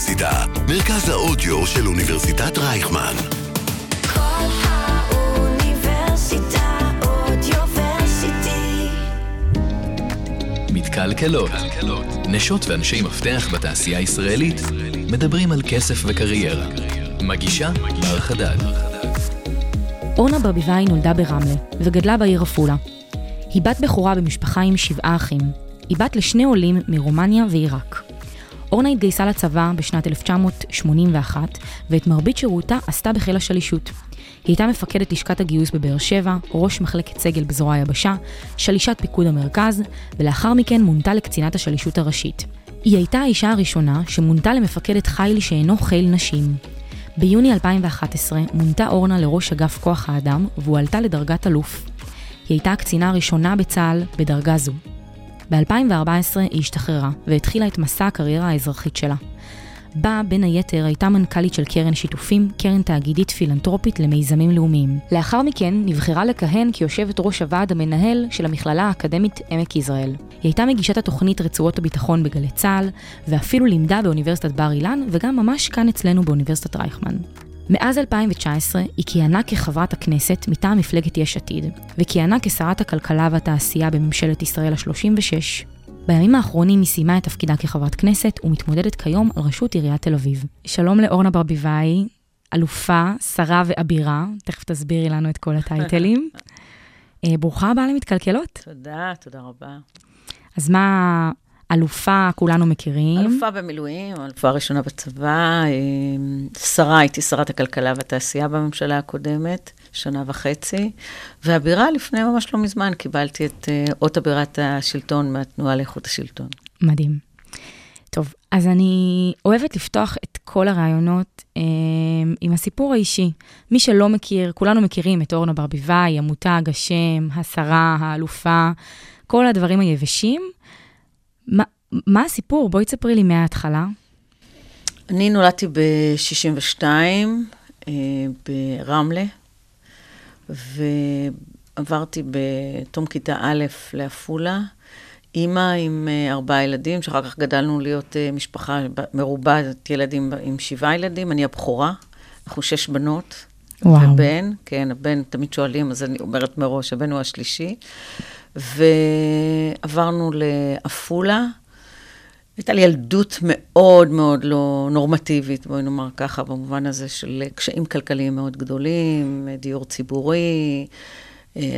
האוניברסיטה, מרכז האודיו של אוניברסיטת רייכמן. כל האוניברסיטה אודיוורסיטי. מתקלקלות. נשות ואנשי מפתח בתעשייה הישראלית מדברים על כסף וקריירה. מגישה בר חדד. אורנה ברביבאי נולדה ברמלה וגדלה בעיר עפולה. היא בת בכורה במשפחה עם שבעה אחים. היא בת לשני עולים מרומניה ועיראק. אורנה התגייסה לצבא בשנת 1981, ואת מרבית שירותה עשתה בחיל השלישות. היא הייתה מפקדת לשכת הגיוס בבאר שבע, ראש מחלקת סגל בזרוע היבשה, שלישת פיקוד המרכז, ולאחר מכן מונתה לקצינת השלישות הראשית. היא הייתה האישה הראשונה שמונתה למפקדת חיל שאינו חיל נשים. ביוני 2011 מונתה אורנה לראש אגף כוח האדם והועלתה לדרגת אלוף. היא הייתה הקצינה הראשונה בצה"ל בדרגה זו. ב-2014 היא השתחררה והתחילה את מסע הקריירה האזרחית שלה. בה, בין היתר, הייתה מנכ"לית של קרן שיתופים, קרן תאגידית פילנטרופית למיזמים לאומיים. לאחר מכן נבחרה לכהן כיושבת ראש הוועד המנהל של המכללה האקדמית עמק יזרעאל. היא הייתה מגישת התוכנית רצועות הביטחון בגלי צה"ל, ואפילו לימדה באוניברסיטת בר אילן, וגם ממש כאן אצלנו באוניברסיטת רייכמן. מאז 2019 היא כיהנה כחברת הכנסת מטעם מפלגת יש עתיד, וכיהנה כשרת הכלכלה והתעשייה בממשלת ישראל ה-36. בימים האחרונים היא סיימה את תפקידה כחברת כנסת ומתמודדת כיום על ראשות עיריית תל אביב. שלום לאורנה ברביבאי, אלופה, שרה ואבירה, תכף תסבירי לנו את כל הטייטלים. אה, ברוכה הבאה למתקלקלות. תודה, תודה רבה. אז מה, אלופה כולנו מכירים. אלופה במילואים, אלופה ראשונה בצבא, אה, שרה, הייתי שרת הכלכלה והתעשייה בממשלה הקודמת, שנה וחצי, והבירה לפני ממש לא מזמן קיבלתי את אה, אות אבירת השלטון מהתנועה לאיכות השלטון. מדהים. טוב, אז אני אוהבת לפתוח את כל הרעיונות אה, עם הסיפור האישי. מי שלא מכיר, כולנו מכירים את אורנה ברביבאי, המותג, השם, השרה, האלופה, כל הדברים היבשים. מה, מה הסיפור? בואי תספרי לי מההתחלה. אני נולדתי ב-62 אה, ברמלה, ועברתי בתום כיתה א' לעפולה. אימא עם אה, ארבעה ילדים, שאחר כך גדלנו להיות אה, משפחה מרובעת ילדים עם שבעה ילדים, אני הבכורה, אנחנו שש בנות. וואו. ובן, כן, הבן, תמיד שואלים, אז אני אומרת מראש, הבן הוא השלישי. ועברנו לעפולה. הייתה לי ילדות מאוד מאוד לא נורמטיבית, בואי נאמר ככה, במובן הזה של קשיים כלכליים מאוד גדולים, דיור ציבורי,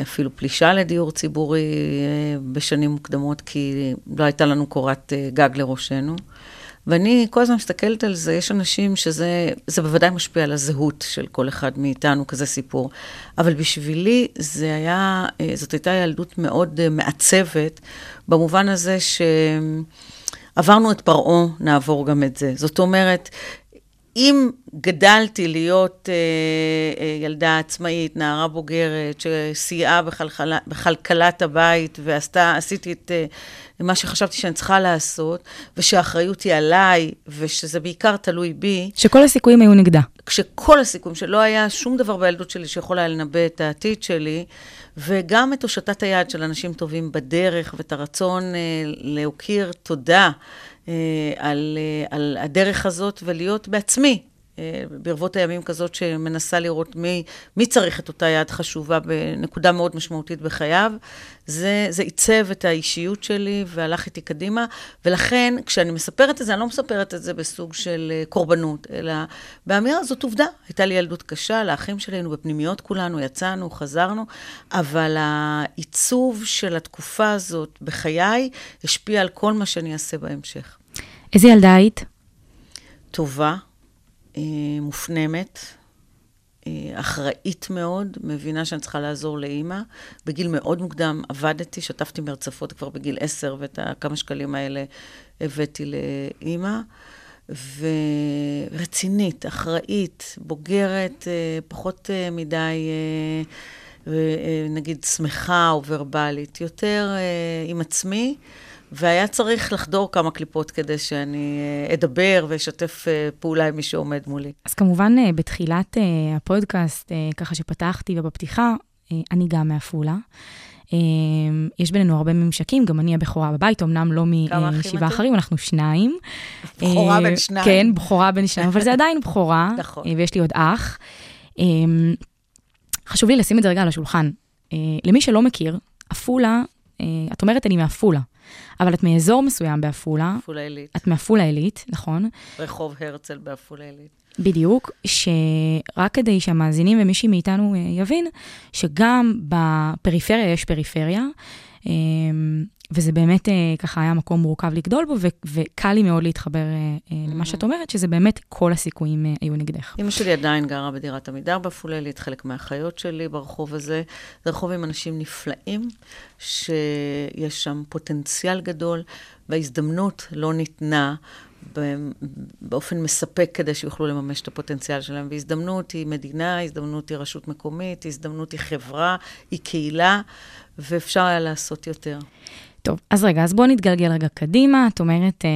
אפילו פלישה לדיור ציבורי אה, בשנים מוקדמות, כי לא הייתה לנו קורת אה, גג לראשנו. ואני כל הזמן מסתכלת על זה, יש אנשים שזה זה בוודאי משפיע על הזהות של כל אחד מאיתנו, כזה סיפור. אבל בשבילי זה היה, זאת הייתה ילדות מאוד מעצבת, במובן הזה שעברנו את פרעה, נעבור גם את זה. זאת אומרת, אם גדלתי להיות אה, אה, ילדה עצמאית, נערה בוגרת, שסייעה בכלכלת הבית ועשתה, עשיתי את אה, מה שחשבתי שאני צריכה לעשות, ושהאחריות היא עליי, ושזה בעיקר תלוי בי. שכל הסיכויים היו נגדה. כשכל הסיכויים, שלא היה שום דבר בילדות שלי שיכול היה לנבא את העתיד שלי, וגם את הושטת היד של אנשים טובים בדרך, ואת הרצון אה, להוקיר תודה. אה, על, אה, על הדרך הזאת ולהיות בעצמי, ברבות הימים כזאת שמנסה לראות מי, מי צריך את אותה יד חשובה בנקודה מאוד משמעותית בחייו. זה, זה עיצב את האישיות שלי והלך איתי קדימה, ולכן כשאני מספרת את זה, אני לא מספרת את זה בסוג של קורבנות, אלא באמירה זאת עובדה. הייתה לי ילדות קשה, לאחים שלי היינו בפנימיות כולנו, יצאנו, חזרנו, אבל העיצוב של התקופה הזאת בחיי השפיע על כל מה שאני אעשה בהמשך. איזה ילדה היית? טובה, אה, מופנמת, אה, אחראית מאוד, מבינה שאני צריכה לעזור לאימא. בגיל מאוד מוקדם עבדתי, שטפתי מרצפות כבר בגיל עשר, ואת הכמה שקלים האלה הבאתי לאימא. ורצינית, אחראית, בוגרת, אה, פחות מדי, נגיד, שמחה או ורבלית, יותר עם עצמי. והיה צריך לחדור כמה קליפות כדי שאני אה, אדבר ואשתף אה, פעולה עם מי שעומד מולי. אז כמובן, אה, בתחילת הפודקאסט, ככה שפתחתי ובפתיחה, אני גם מעפולה. יש בינינו הרבה ממשקים, גם אני הבכורה בבית, אמנם לא משבעה? אחרים, אנחנו שניים. בכורה בין שניים. כן, בכורה בין שניים, אבל זה עדיין בכורה, נכון. ויש לי עוד אח. חשוב לי לשים את זה רגע על השולחן. למי שלא מכיר, עפולה, את אומרת אני מעפולה, אבל את מאזור מסוים בעפולה, עפולה עילית, את מעפולה עילית, נכון? רחוב הרצל בעפולה עילית. בדיוק, שרק כדי שהמאזינים ומישהי מאיתנו אה, יבין, שגם בפריפריה יש פריפריה, אה, וזה באמת אה, ככה היה מקום מורכב לגדול בו, ו- וקל לי מאוד להתחבר אה, אה, למה שאת אומרת, שזה באמת כל הסיכויים אה, היו נגדך. אמא שלי עדיין גרה בדירת עמידר בעפולה עילית, חלק מהאחיות שלי ברחוב הזה. זה רחוב עם אנשים נפלאים, שיש שם פוטנציאל גדול, וההזדמנות לא ניתנה באופן מספק כדי שיוכלו לממש את הפוטנציאל שלהם. והזדמנות היא מדינה, הזדמנות היא רשות מקומית, הזדמנות היא חברה, היא קהילה, ואפשר היה לעשות יותר. טוב, אז רגע, אז בואו נתגלגל רגע קדימה. את אומרת, אה,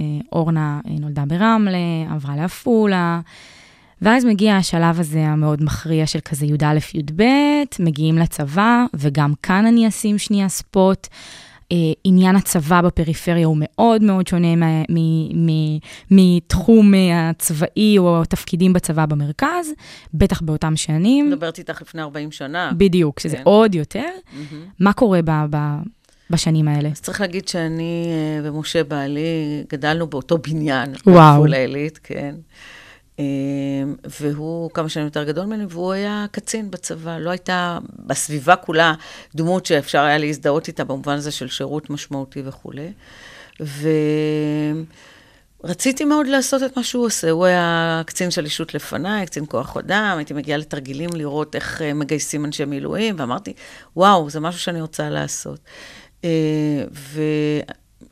אה, אורנה אה, נולדה ברמלה, עברה לעפולה, ואז מגיע השלב הזה המאוד מכריע של כזה י"א-י"ב, מגיעים לצבא, וגם כאן אני אשים שנייה ספוט. אה, עניין הצבא בפריפריה הוא מאוד מאוד שונה מה- מ- מ- מתחום אה, הצבאי או התפקידים בצבא במרכז, בטח באותם שנים. מדברת איתך לפני 40 שנה. בדיוק, שזה כן. עוד יותר. מהמם. מה קורה ב- ב- בשנים האלה? אז צריך להגיד שאני אה, ומשה בעלי גדלנו באותו בניין. וואו. בעפולה עילית, כן. אה, והוא כמה שנים יותר גדול ממני, והוא היה קצין בצבא. לא הייתה בסביבה כולה דמות שאפשר היה להזדהות איתה במובן הזה של שירות משמעותי וכולי. ורציתי מאוד לעשות את מה שהוא עושה. הוא היה קצין שלישות לפניי, קצין כוח אדם, הייתי מגיעה לתרגילים לראות איך אה, מגייסים אנשי מילואים, ואמרתי, וואו, זה משהו שאני רוצה לעשות. אה,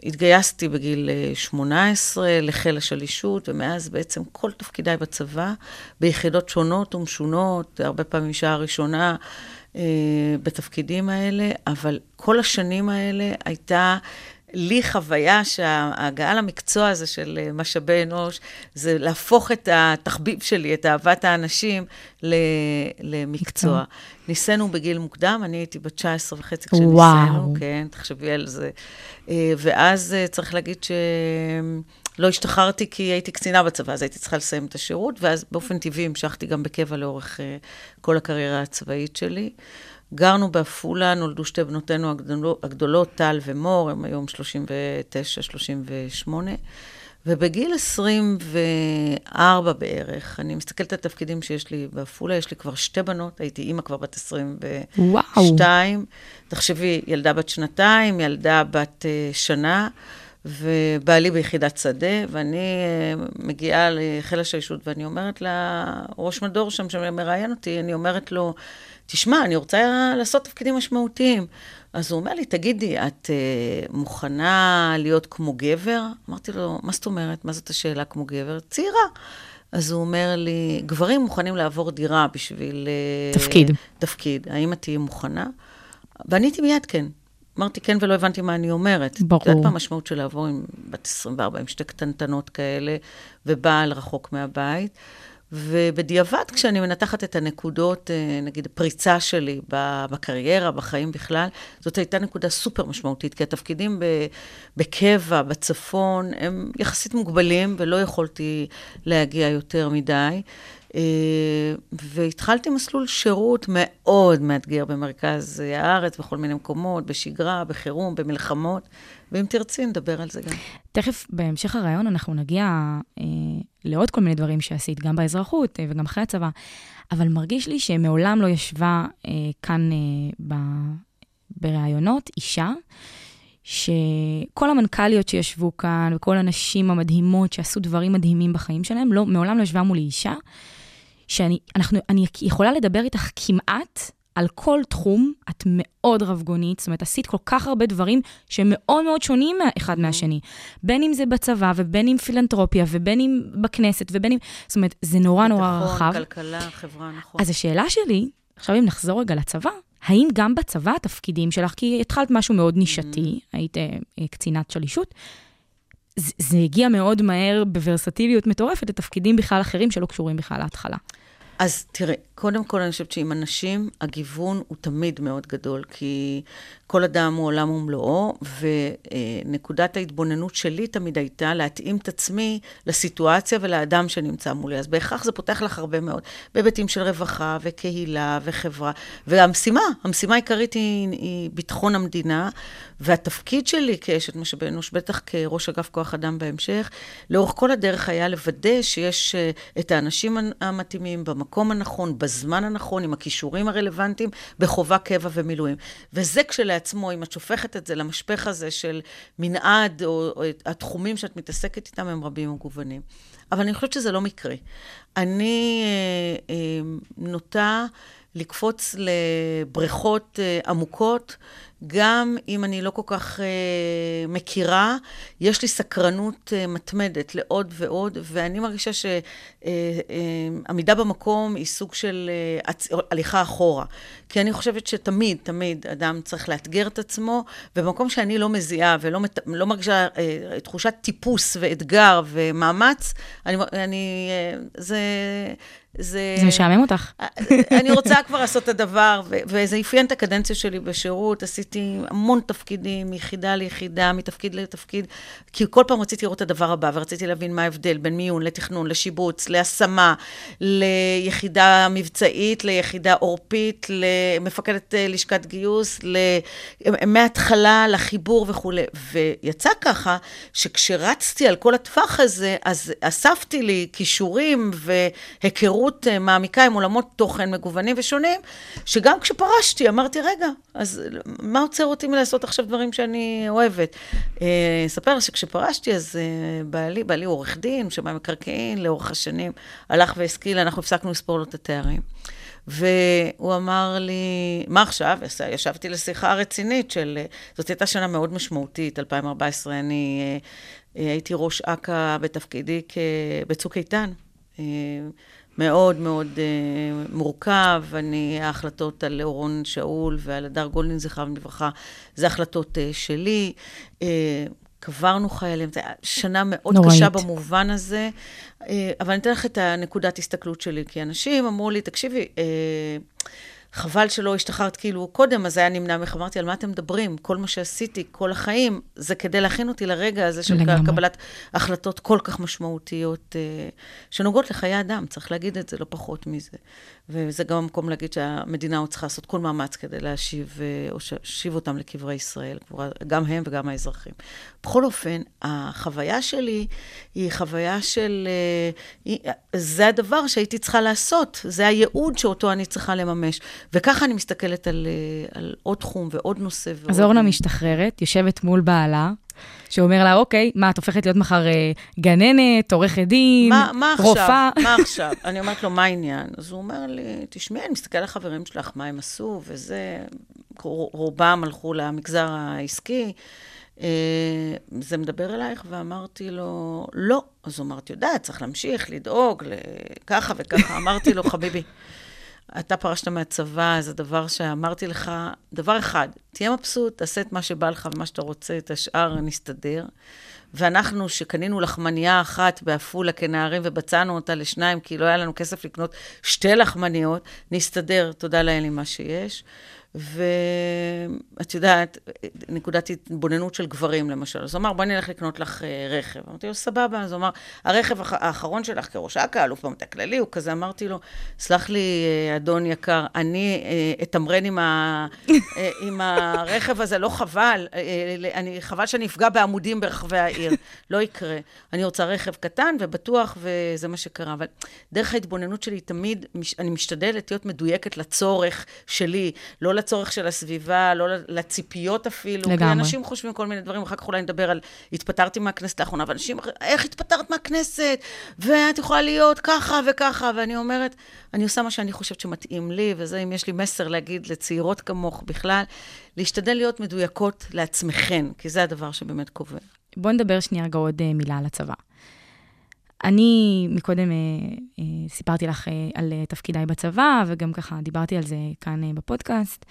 והתגייסתי בגיל אה, 18 לחיל השלישות, ומאז בעצם כל תפקידיי בצבא, ביחידות שונות ומשונות, הרבה פעמים אישה הראשונה אה, בתפקידים האלה, אבל כל השנים האלה הייתה... לי חוויה שההגעה למקצוע הזה של אה, משאבי אנוש, זה להפוך את התחביב שלי, את אהבת האנשים, למקצוע. מקצוע. ניסינו בגיל מוקדם, אני הייתי בת 19 וחצי וואו. כשניסינו, כן, תחשבי על זה. אה, ואז אה, צריך להגיד שלא השתחררתי כי הייתי קצינה בצבא, אז הייתי צריכה לסיים את השירות, ואז באופן טבעי המשכתי גם בקבע לאורך אה, כל הקריירה הצבאית שלי. גרנו בעפולה, נולדו שתי בנותינו הגדולות, טל ומור, הם היום 39-38. ובגיל 24 בערך, אני מסתכלת על התפקידים שיש לי בעפולה, יש לי כבר שתי בנות, הייתי אימא כבר בת 22. וואו. תחשבי, ילדה בת שנתיים, ילדה בת אה, שנה, ובעלי ביחידת שדה, ואני אה, מגיעה לחיל השלישות, ואני אומרת לראש מדור שם, שמראיין אותי, אני אומרת לו, תשמע, אני רוצה לעשות תפקידים משמעותיים. אז הוא אומר לי, תגידי, את uh, מוכנה להיות כמו גבר? אמרתי לו, מה זאת אומרת? מה זאת השאלה כמו גבר? צעירה. אז הוא אומר לי, גברים מוכנים לעבור דירה בשביל... אה, תפקיד. תפקיד. האם את תהיי מוכנה? ועניתי מיד כן. אמרתי כן ולא הבנתי מה אני אומרת. ברור. את יודעת מה המשמעות של לעבור עם בת 24, עם שתי קטנטנות כאלה, ובעל רחוק מהבית. ובדיעבד, כשאני מנתחת את הנקודות, אה, נגיד, הפריצה שלי בקריירה, בחיים בכלל, זאת הייתה נקודה סופר משמעותית, כי התפקידים בקבע, בצפון, הם יחסית מוגבלים, ולא יכולתי להגיע יותר מדי. אה, והתחלתי מסלול שירות מאוד מאתגר במרכז הארץ, בכל מיני מקומות, בשגרה, בחירום, במלחמות, ואם תרצי, נדבר על זה גם. תכף, בהמשך הרעיון, אנחנו נגיע אה, לעוד כל מיני דברים שעשית, גם באזרחות אה, וגם אחרי הצבא, אבל מרגיש לי שמעולם לא ישבה אה, כאן אה, ב, בראיונות אישה, שכל המנכ"ליות שישבו כאן, וכל הנשים המדהימות שעשו דברים מדהימים בחיים שלהם, לא, מעולם לא ישבה מולי אישה, שאני אנחנו, אני יכולה לדבר איתך כמעט על כל תחום, את מאוד רבגונית, זאת אומרת, עשית כל כך הרבה דברים שהם מאוד מאוד שונים אחד מהשני. בין אם זה בצבא, ובין אם פילנטרופיה, ובין אם בכנסת, ובין אם... זאת אומרת, זה נורא נורא ביטחון, רחב. כלכלה, חברה, נכון. אז השאלה שלי, עכשיו אם נחזור רגע לצבא, האם גם בצבא התפקידים שלך, כי התחלת משהו מאוד נישתי, היית אה, אה, קצינת שלישות, זה, זה הגיע מאוד מהר בוורסטיליות מטורפת לתפקידים בכלל אחרים שלא קשורים בכלל להתחלה. אז תראה, קודם כל אני חושבת שעם אנשים הגיוון הוא תמיד מאוד גדול, כי כל אדם הוא עולם ומלואו, ונקודת ההתבוננות שלי תמיד הייתה להתאים את עצמי לסיטואציה ולאדם שנמצא מולי. אז בהכרח זה פותח לך הרבה מאוד, בהיבטים של רווחה וקהילה וחברה. והמשימה, המשימה העיקרית היא, היא ביטחון המדינה, והתפקיד שלי כאשת משאבי אנוש, בטח כראש אגף כוח אדם בהמשך, לאורך כל הדרך היה לוודא שיש אה, את האנשים המתאימים במקום הנכון, בזמן הנכון, עם הכישורים הרלוונטיים, בחובה קבע ומילואים. וזה כשלעצמו, אם את שופכת את זה למשפך הזה של מנעד, או, או התחומים שאת מתעסקת איתם, הם רבים ומגוונים. אבל אני חושבת שזה לא מקרי. אני אה, אה, נוטה לקפוץ לבריכות אה, עמוקות. גם אם אני לא כל כך uh, מכירה, יש לי סקרנות uh, מתמדת לעוד ועוד, ואני מרגישה שעמידה uh, uh, במקום היא סוג של uh, הצ... הליכה אחורה. כי אני חושבת שתמיד, תמיד אדם צריך לאתגר את עצמו, ובמקום שאני לא מזיעה ולא מת... לא מרגישה uh, תחושת טיפוס ואתגר ומאמץ, אני... אני uh, זה... זה... זה משעמם אותך. אני רוצה כבר לעשות את הדבר, ו- וזה אפיין את הקדנציה שלי בשירות. עשיתי המון תפקידים, מיחידה ליחידה, מתפקיד לתפקיד, כי כל פעם רציתי לראות את הדבר הבא, ורציתי להבין מה ההבדל בין מיון לתכנון, לשיבוץ, להשמה, ליחידה מבצעית, ליחידה עורפית, למפקדת אה, לשכת גיוס, מההתחלה לחיבור וכולי. ויצא ככה, שכשרצתי על כל הטווח הזה, אז אספתי לי כישורים והיכרות. היכרות אה, מעמיקה עם עולמות תוכן מגוונים ושונים, שגם כשפרשתי אמרתי, רגע, אז מה עוצר אותי מלעשות עכשיו דברים שאני אוהבת? אה, אספר שכשפרשתי, אז אה, בעלי, בעלי הוא עורך דין, שמאי מקרקעין, לאורך השנים, הלך והשכיל, אנחנו הפסקנו לספור לו את התארים. והוא אמר לי, מה עכשיו? ישבתי לשיחה רצינית של, זאת הייתה שנה מאוד משמעותית, 2014, אני הייתי ראש אכ"א בתפקידי בצוק איתן. מאוד מאוד uh, מורכב. אני, ההחלטות על אורון שאול ועל הדר גולדין, זכרם לברכה, זה החלטות uh, שלי. Uh, קברנו חיילים, זו שנה מאוד נוראית. קשה במובן הזה, uh, אבל אני אתן לך את הנקודת הסתכלות שלי, כי אנשים אמרו לי, תקשיבי, uh, חבל שלא השתחררת כאילו קודם, אז היה נמנע ממך. אמרתי, על מה אתם מדברים? כל מה שעשיתי כל החיים, זה כדי להכין אותי לרגע הזה של לגמרי. קבלת החלטות כל כך משמעותיות, אה, שנוגעות לחיי אדם, צריך להגיד את זה, לא פחות מזה. וזה גם המקום להגיד שהמדינה עוד צריכה לעשות כל מאמץ כדי להשיב, אה, או להשיב אותם לקברי ישראל, גם הם וגם האזרחים. בכל אופן, החוויה שלי היא חוויה של... אה, זה הדבר שהייתי צריכה לעשות, זה הייעוד שאותו אני צריכה לממש. וככה אני מסתכלת על, אה, על עוד תחום ועוד נושא. אז אורנה משתחררת, יושבת מול בעלה, שאומר לה, אוקיי, מה, את הופכת להיות מחר אה, גננת, עורכת דין, מה, מה רופאה? מה עכשיו? אני אומרת לו, מה העניין? אז הוא אומר לי, תשמעי, אני מסתכל על החברים שלך, מה הם עשו, וזה, רובם הלכו למגזר העסקי. אה, זה מדבר אלייך? ואמרתי לו, לא. אז הוא אמר, את יודעת, צריך להמשיך, לדאוג, ככה וככה. אמרתי לו, חביבי, אתה פרשת מהצבא, זה דבר שאמרתי לך, דבר אחד, תהיה מבסוט, תעשה את מה שבא לך ומה שאתה רוצה, את השאר נסתדר. ואנחנו, שקנינו לחמניה אחת בעפולה כנערים ובצענו אותה לשניים, כי לא היה לנו כסף לקנות שתי לחמניות, נסתדר, תודה לאל עם מה שיש. ואת יודעת, נקודת התבוננות של גברים, למשל. אז הוא אמר, בואי נלך לקנות לך אה, רכב. אמרתי לו, סבבה. אז הוא אמר, הרכב האחרון שלך כראש אכ"א, אלוף במטה הכללי, הוא כזה, אמרתי לו, סלח לי, אה, אדון יקר, אני אה, אתמרן עם, ה, עם הרכב הזה, לא חבל. אני, חבל שאני אפגע בעמודים ברחבי העיר. לא יקרה. אני רוצה רכב קטן ובטוח, וזה מה שקרה. אבל דרך ההתבוננות שלי, תמיד, אני משתדלת להיות מדויקת לצורך שלי, לא לצורך של הסביבה, לא לציפיות אפילו. לגמרי. כי אנשים חושבים כל מיני דברים, אחר כך אולי נדבר על התפטרתי מהכנסת האחרונה, ואנשים, איך התפטרת מהכנסת? ואת יכולה להיות ככה וככה. ואני אומרת, אני עושה מה שאני חושבת שמתאים לי, וזה אם יש לי מסר להגיד לצעירות כמוך בכלל, להשתדל להיות מדויקות לעצמכן, כי זה הדבר שבאמת קובע. בואי נדבר שנייה רגע עוד uh, מילה על הצבא. אני מקודם אה, אה, סיפרתי לך אה, על אה, תפקידיי בצבא, וגם ככה דיברתי על זה כאן אה, בפודקאסט.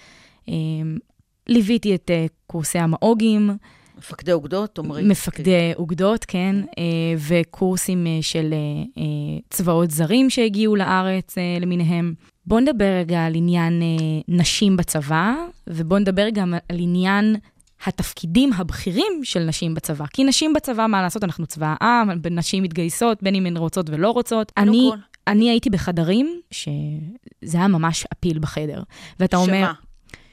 אה, ליוויתי את אה, קורסי המאוגים. מפקדי אוגדות, אומרים. מפקדי אוגדות, כן, אה, וקורסים אה, של אה, אה, צבאות זרים שהגיעו לארץ אה, למיניהם. בואו נדבר רגע על עניין אה, נשים בצבא, ובואו נדבר גם על עניין התפקידים הבכירים של נשים בצבא. כי נשים בצבא, מה לעשות, אנחנו צבא העם, נשים מתגייסות, בין אם הן רוצות ולא רוצות. אני, כל. אני הייתי בחדרים, שזה היה ממש אפיל בחדר. ואתה אומר... שמה?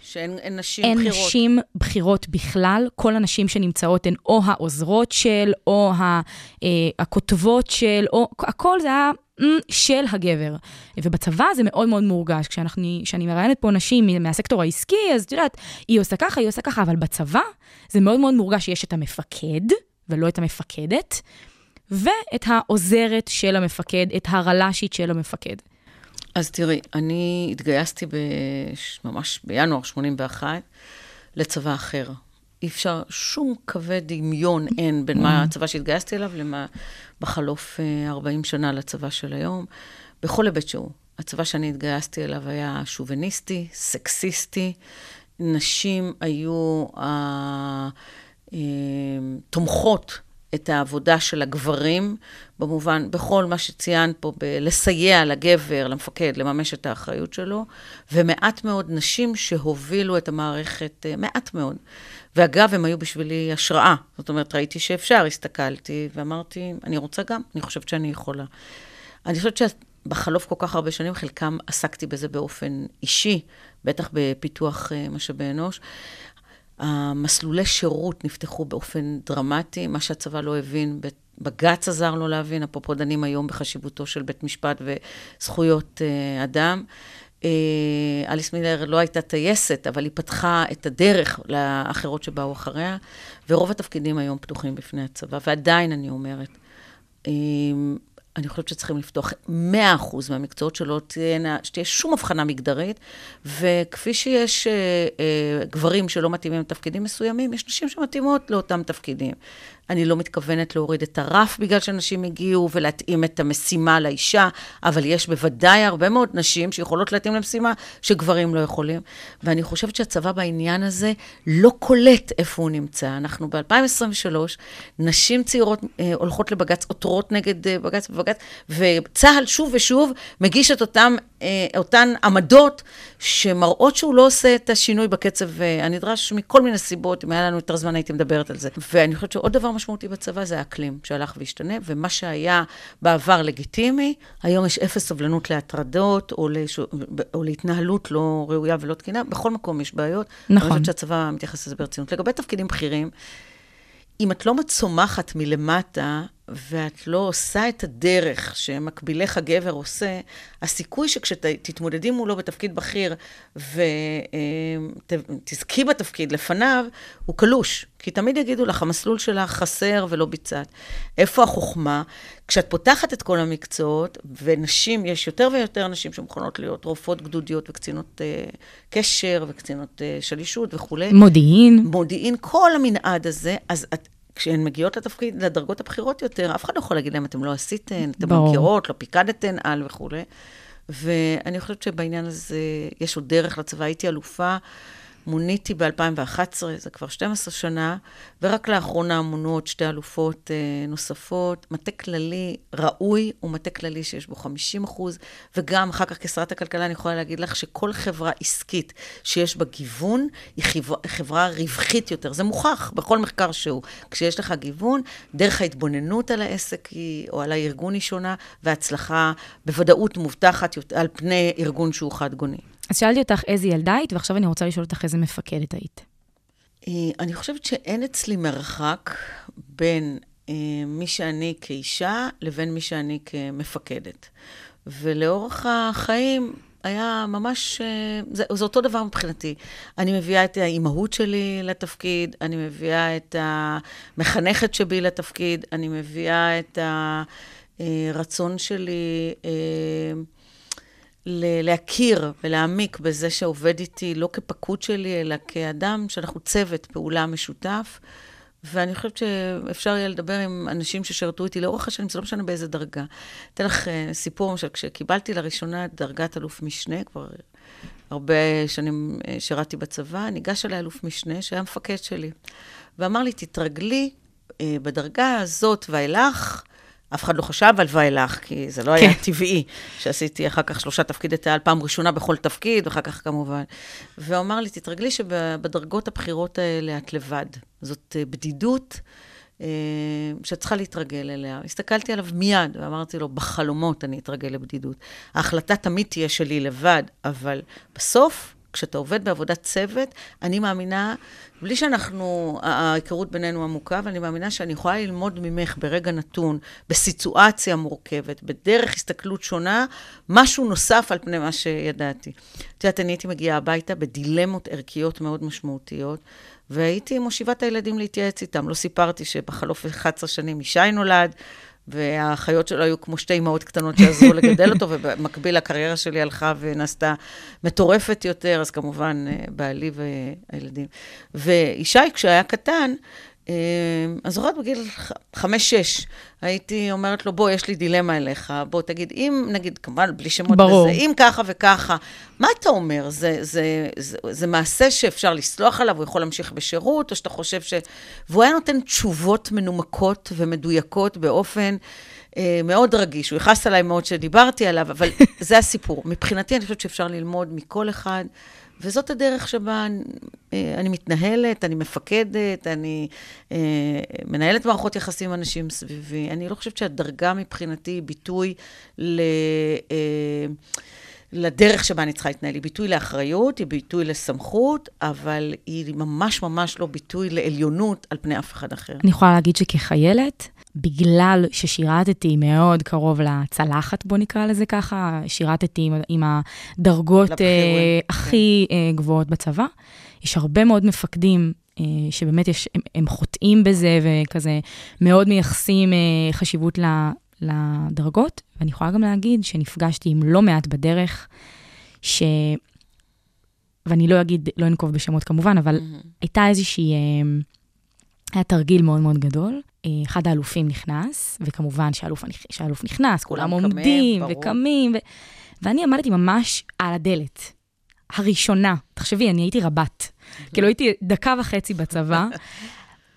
שאין אין נשים אין בכירות. נשים בכירות בכלל, כל הנשים שנמצאות הן או העוזרות של, או ה, אה, הכותבות של, או הכל זה היה של הגבר. ובצבא זה מאוד מאוד מורגש. כשאני מראיינת פה נשים מהסקטור העסקי, אז את יודעת, היא עושה ככה, היא עושה ככה, אבל בצבא זה מאוד מאוד מורגש שיש את המפקד, ולא את המפקדת, ואת העוזרת של המפקד, את הרל"שית של המפקד. אז תראי, אני התגייסתי. ממש בינואר 81 לצבא אחר. אי אפשר, שום קווי דמיון אין בין מה הצבא שהתגייסתי אליו למה בחלוף אה, 40 שנה לצבא של היום, בכל היבט שהוא. הצבא שאני התגייסתי אליו היה שוביניסטי, סקסיסטי, נשים היו אה, אה, תומכות את העבודה של הגברים, במובן, בכל מה שציינת פה, בלסייע לגבר, למפקד, לממש את האחריות שלו, ומעט מאוד נשים שהובילו את המערכת, אה, מעט מאוד. ואגב, הם היו בשבילי השראה. זאת אומרת, ראיתי שאפשר, הסתכלתי ואמרתי, אני רוצה גם, אני חושבת שאני יכולה. אני חושבת שבחלוף כל כך הרבה שנים, חלקם עסקתי בזה באופן אישי, בטח בפיתוח אה, משאבי אנוש. המסלולי שירות נפתחו באופן דרמטי, מה שהצבא לא הבין, בג"ץ עזר לו להבין, אפרופו דנים היום בחשיבותו של בית משפט וזכויות uh, אדם. Uh, אליס מילר לא הייתה טייסת, אבל היא פתחה את הדרך לאחרות שבאו אחריה, ורוב התפקידים היום פתוחים בפני הצבא, ועדיין אני אומרת, uh, אני חושבת שצריכים לפתוח 100% מהמקצועות שלא תהיה, שתהיה שום הבחנה מגדרית, וכפי שיש אה, אה, גברים שלא מתאימים לתפקידים מסוימים, יש נשים שמתאימות לאותם תפקידים. אני לא מתכוונת להוריד את הרף בגלל שאנשים הגיעו ולהתאים את המשימה לאישה, אבל יש בוודאי הרבה מאוד נשים שיכולות להתאים למשימה שגברים לא יכולים. ואני חושבת שהצבא בעניין הזה לא קולט איפה הוא נמצא. אנחנו ב-2023, נשים צעירות אה, הולכות לבג"ץ, עותרות נגד אה, בג"ץ ובג"ץ, וצה"ל שוב ושוב מגיש את אותם, אה, אותן עמדות שמראות שהוא לא עושה את השינוי בקצב אה, הנדרש מכל מיני סיבות. אם היה לנו יותר זמן הייתי מדברת על זה. ואני חושבת שעוד דבר משמעותי בצבא זה האקלים שהלך והשתנה, ומה שהיה בעבר לגיטימי, היום יש אפס סובלנות להטרדות או, לש... או להתנהלות לא ראויה ולא תקינה, בכל מקום יש בעיות. נכון. אני חושבת שהצבא מתייחס לזה ברצינות. לגבי תפקידים בכירים, אם את לא צומחת מלמטה, ואת לא עושה את הדרך שמקבילך הגבר עושה, הסיכוי שכשתתמודדי מולו בתפקיד בכיר ותזכי בתפקיד לפניו, הוא קלוש. כי תמיד יגידו לך, המסלול שלך חסר ולא ביצעת. איפה החוכמה? כשאת פותחת את כל המקצועות, ונשים, יש יותר ויותר נשים שמוכנות להיות רופאות גדודיות וקצינות אה, קשר וקצינות אה, שלישות וכולי. מודיעין. מודיעין, כל המנעד הזה, אז את, כשהן מגיעות לתפקיד, לדרגות הבכירות יותר, אף אחד לא יכול להגיד להם, אתם לא עשיתן, אתם ברור. מכירות, לא פיקדתן על וכולי. ואני חושבת שבעניין הזה יש עוד דרך לצבא. הייתי אלופה, מוניתי ב-2011, זה כבר 12 שנה, ורק לאחרונה מונו עוד שתי אלופות אה, נוספות. מטה כללי ראוי הוא מטה כללי שיש בו 50 אחוז, וגם אחר כך כשרת הכלכלה אני יכולה להגיד לך שכל חברה עסקית שיש בה גיוון, היא חברה, חברה רווחית יותר. זה מוכח בכל מחקר שהוא. כשיש לך גיוון, דרך ההתבוננות על העסק היא, או על הארגון היא שונה, וההצלחה בוודאות מובטחת יותר- על פני ארגון שהוא חד-גוני. אז שאלתי אותך איזה ילדה היית, ועכשיו אני רוצה לשאול אותך איזה מפקדת היית. אה, אני חושבת שאין אצלי מרחק בין אה, מי שאני כאישה לבין מי שאני כמפקדת. ולאורך החיים היה ממש, אה, זה, זה אותו דבר מבחינתי. אני מביאה את האימהות שלי לתפקיד, אני מביאה את המחנכת שבי לתפקיד, אני מביאה את הרצון שלי להכיר ולהעמיק בזה שעובד איתי לא כפקוד שלי, אלא כאדם שאנחנו צוות פעולה משותף. ואני חושבת שאפשר יהיה לדבר עם אנשים ששירתו איתי לאורך השנים, זה לא משנה באיזה דרגה. אתן לך אה, סיפור, למשל, כשקיבלתי לראשונה דרגת אלוף משנה, כבר הרבה שנים אה, שירתי בצבא, ניגש אליי אלוף משנה שהיה מפקד שלי. ואמר לי, תתרגלי אה, בדרגה הזאת ואילך, אף אחד לא חשב על ואילך, כי זה לא היה כן. טבעי, שעשיתי אחר כך שלושה תפקידי תעל, פעם ראשונה בכל תפקיד, ואחר כך כמובן. והוא אמר לי, תתרגלי שבדרגות הבכירות האלה את לבד. זאת אה, בדידות אה, שאת צריכה להתרגל אליה. הסתכלתי עליו מיד, ואמרתי לו, בחלומות אני אתרגל לבדידות. ההחלטה תמיד תהיה שלי לבד, אבל בסוף, כשאתה עובד בעבודת צוות, אני מאמינה, בלי שאנחנו, ההיכרות בינינו עמוקה, אבל אני מאמינה שאני יכולה ללמוד ממך ברגע נתון, בסיטואציה מורכבת, בדרך הסתכלות שונה, משהו נוסף על פני מה שידעתי. את יודעת, אני הייתי מגיעה הביתה בדילמות ערכיות מאוד משמעותיות, והייתי מושיבה את הילדים להתייעץ איתם. לא סיפרתי שבחלוף 11 שנים ישי נולד, והאחיות שלו היו כמו שתי אמהות קטנות שעזרו לגדל אותו, ובמקביל הקריירה שלי הלכה ונעשתה מטורפת יותר, אז כמובן אה, בעלי והילדים. וישי, כשהיה קטן, אני זוכרת בגיל חמש-שש, הייתי אומרת לו, בוא, יש לי דילמה אליך, בוא, תגיד, אם, נגיד, כמובן, בלי שמות ברור. וזה, אם ככה וככה, מה אתה אומר? זה, זה, זה, זה מעשה שאפשר לסלוח עליו, הוא יכול להמשיך בשירות, או שאתה חושב ש... והוא היה נותן תשובות מנומקות ומדויקות באופן אה, מאוד רגיש. הוא יכעס עליי מאוד שדיברתי עליו, אבל זה הסיפור. מבחינתי, אני חושבת שאפשר ללמוד מכל אחד. וזאת הדרך שבה אה, אני מתנהלת, אני מפקדת, אני אה, מנהלת מערכות יחסים עם אנשים סביבי. אני לא חושבת שהדרגה מבחינתי היא ביטוי ל... לדרך שבה אני צריכה להתנהל. היא ביטוי לאחריות, היא ביטוי לסמכות, אבל היא ממש ממש לא ביטוי לעליונות על פני אף אחד אחר. אני יכולה להגיד שכחיילת, בגלל ששירתתי מאוד קרוב לצלחת, בוא נקרא לזה ככה, שירתתי עם, עם הדרגות אה, כן. הכי אה, גבוהות בצבא. יש הרבה מאוד מפקדים אה, שבאמת יש, הם, הם חוטאים בזה וכזה מאוד מייחסים חשיבות לדרגות. ואני יכולה גם להגיד שנפגשתי עם לא מעט בדרך, ש... ואני לא אגיד, לא אנקוב בשמות כמובן, אבל הייתה איזושהי... אה, היה תרגיל מאוד מאוד גדול. אה, אחד האלופים נכנס, וכמובן שהאלוף, שהאלוף נכנס, כולם עומדים ברור. וקמים, ו... ואני עמדתי ממש על הדלת, הראשונה. תחשבי, אני הייתי רבת. כאילו הייתי דקה וחצי בצבא.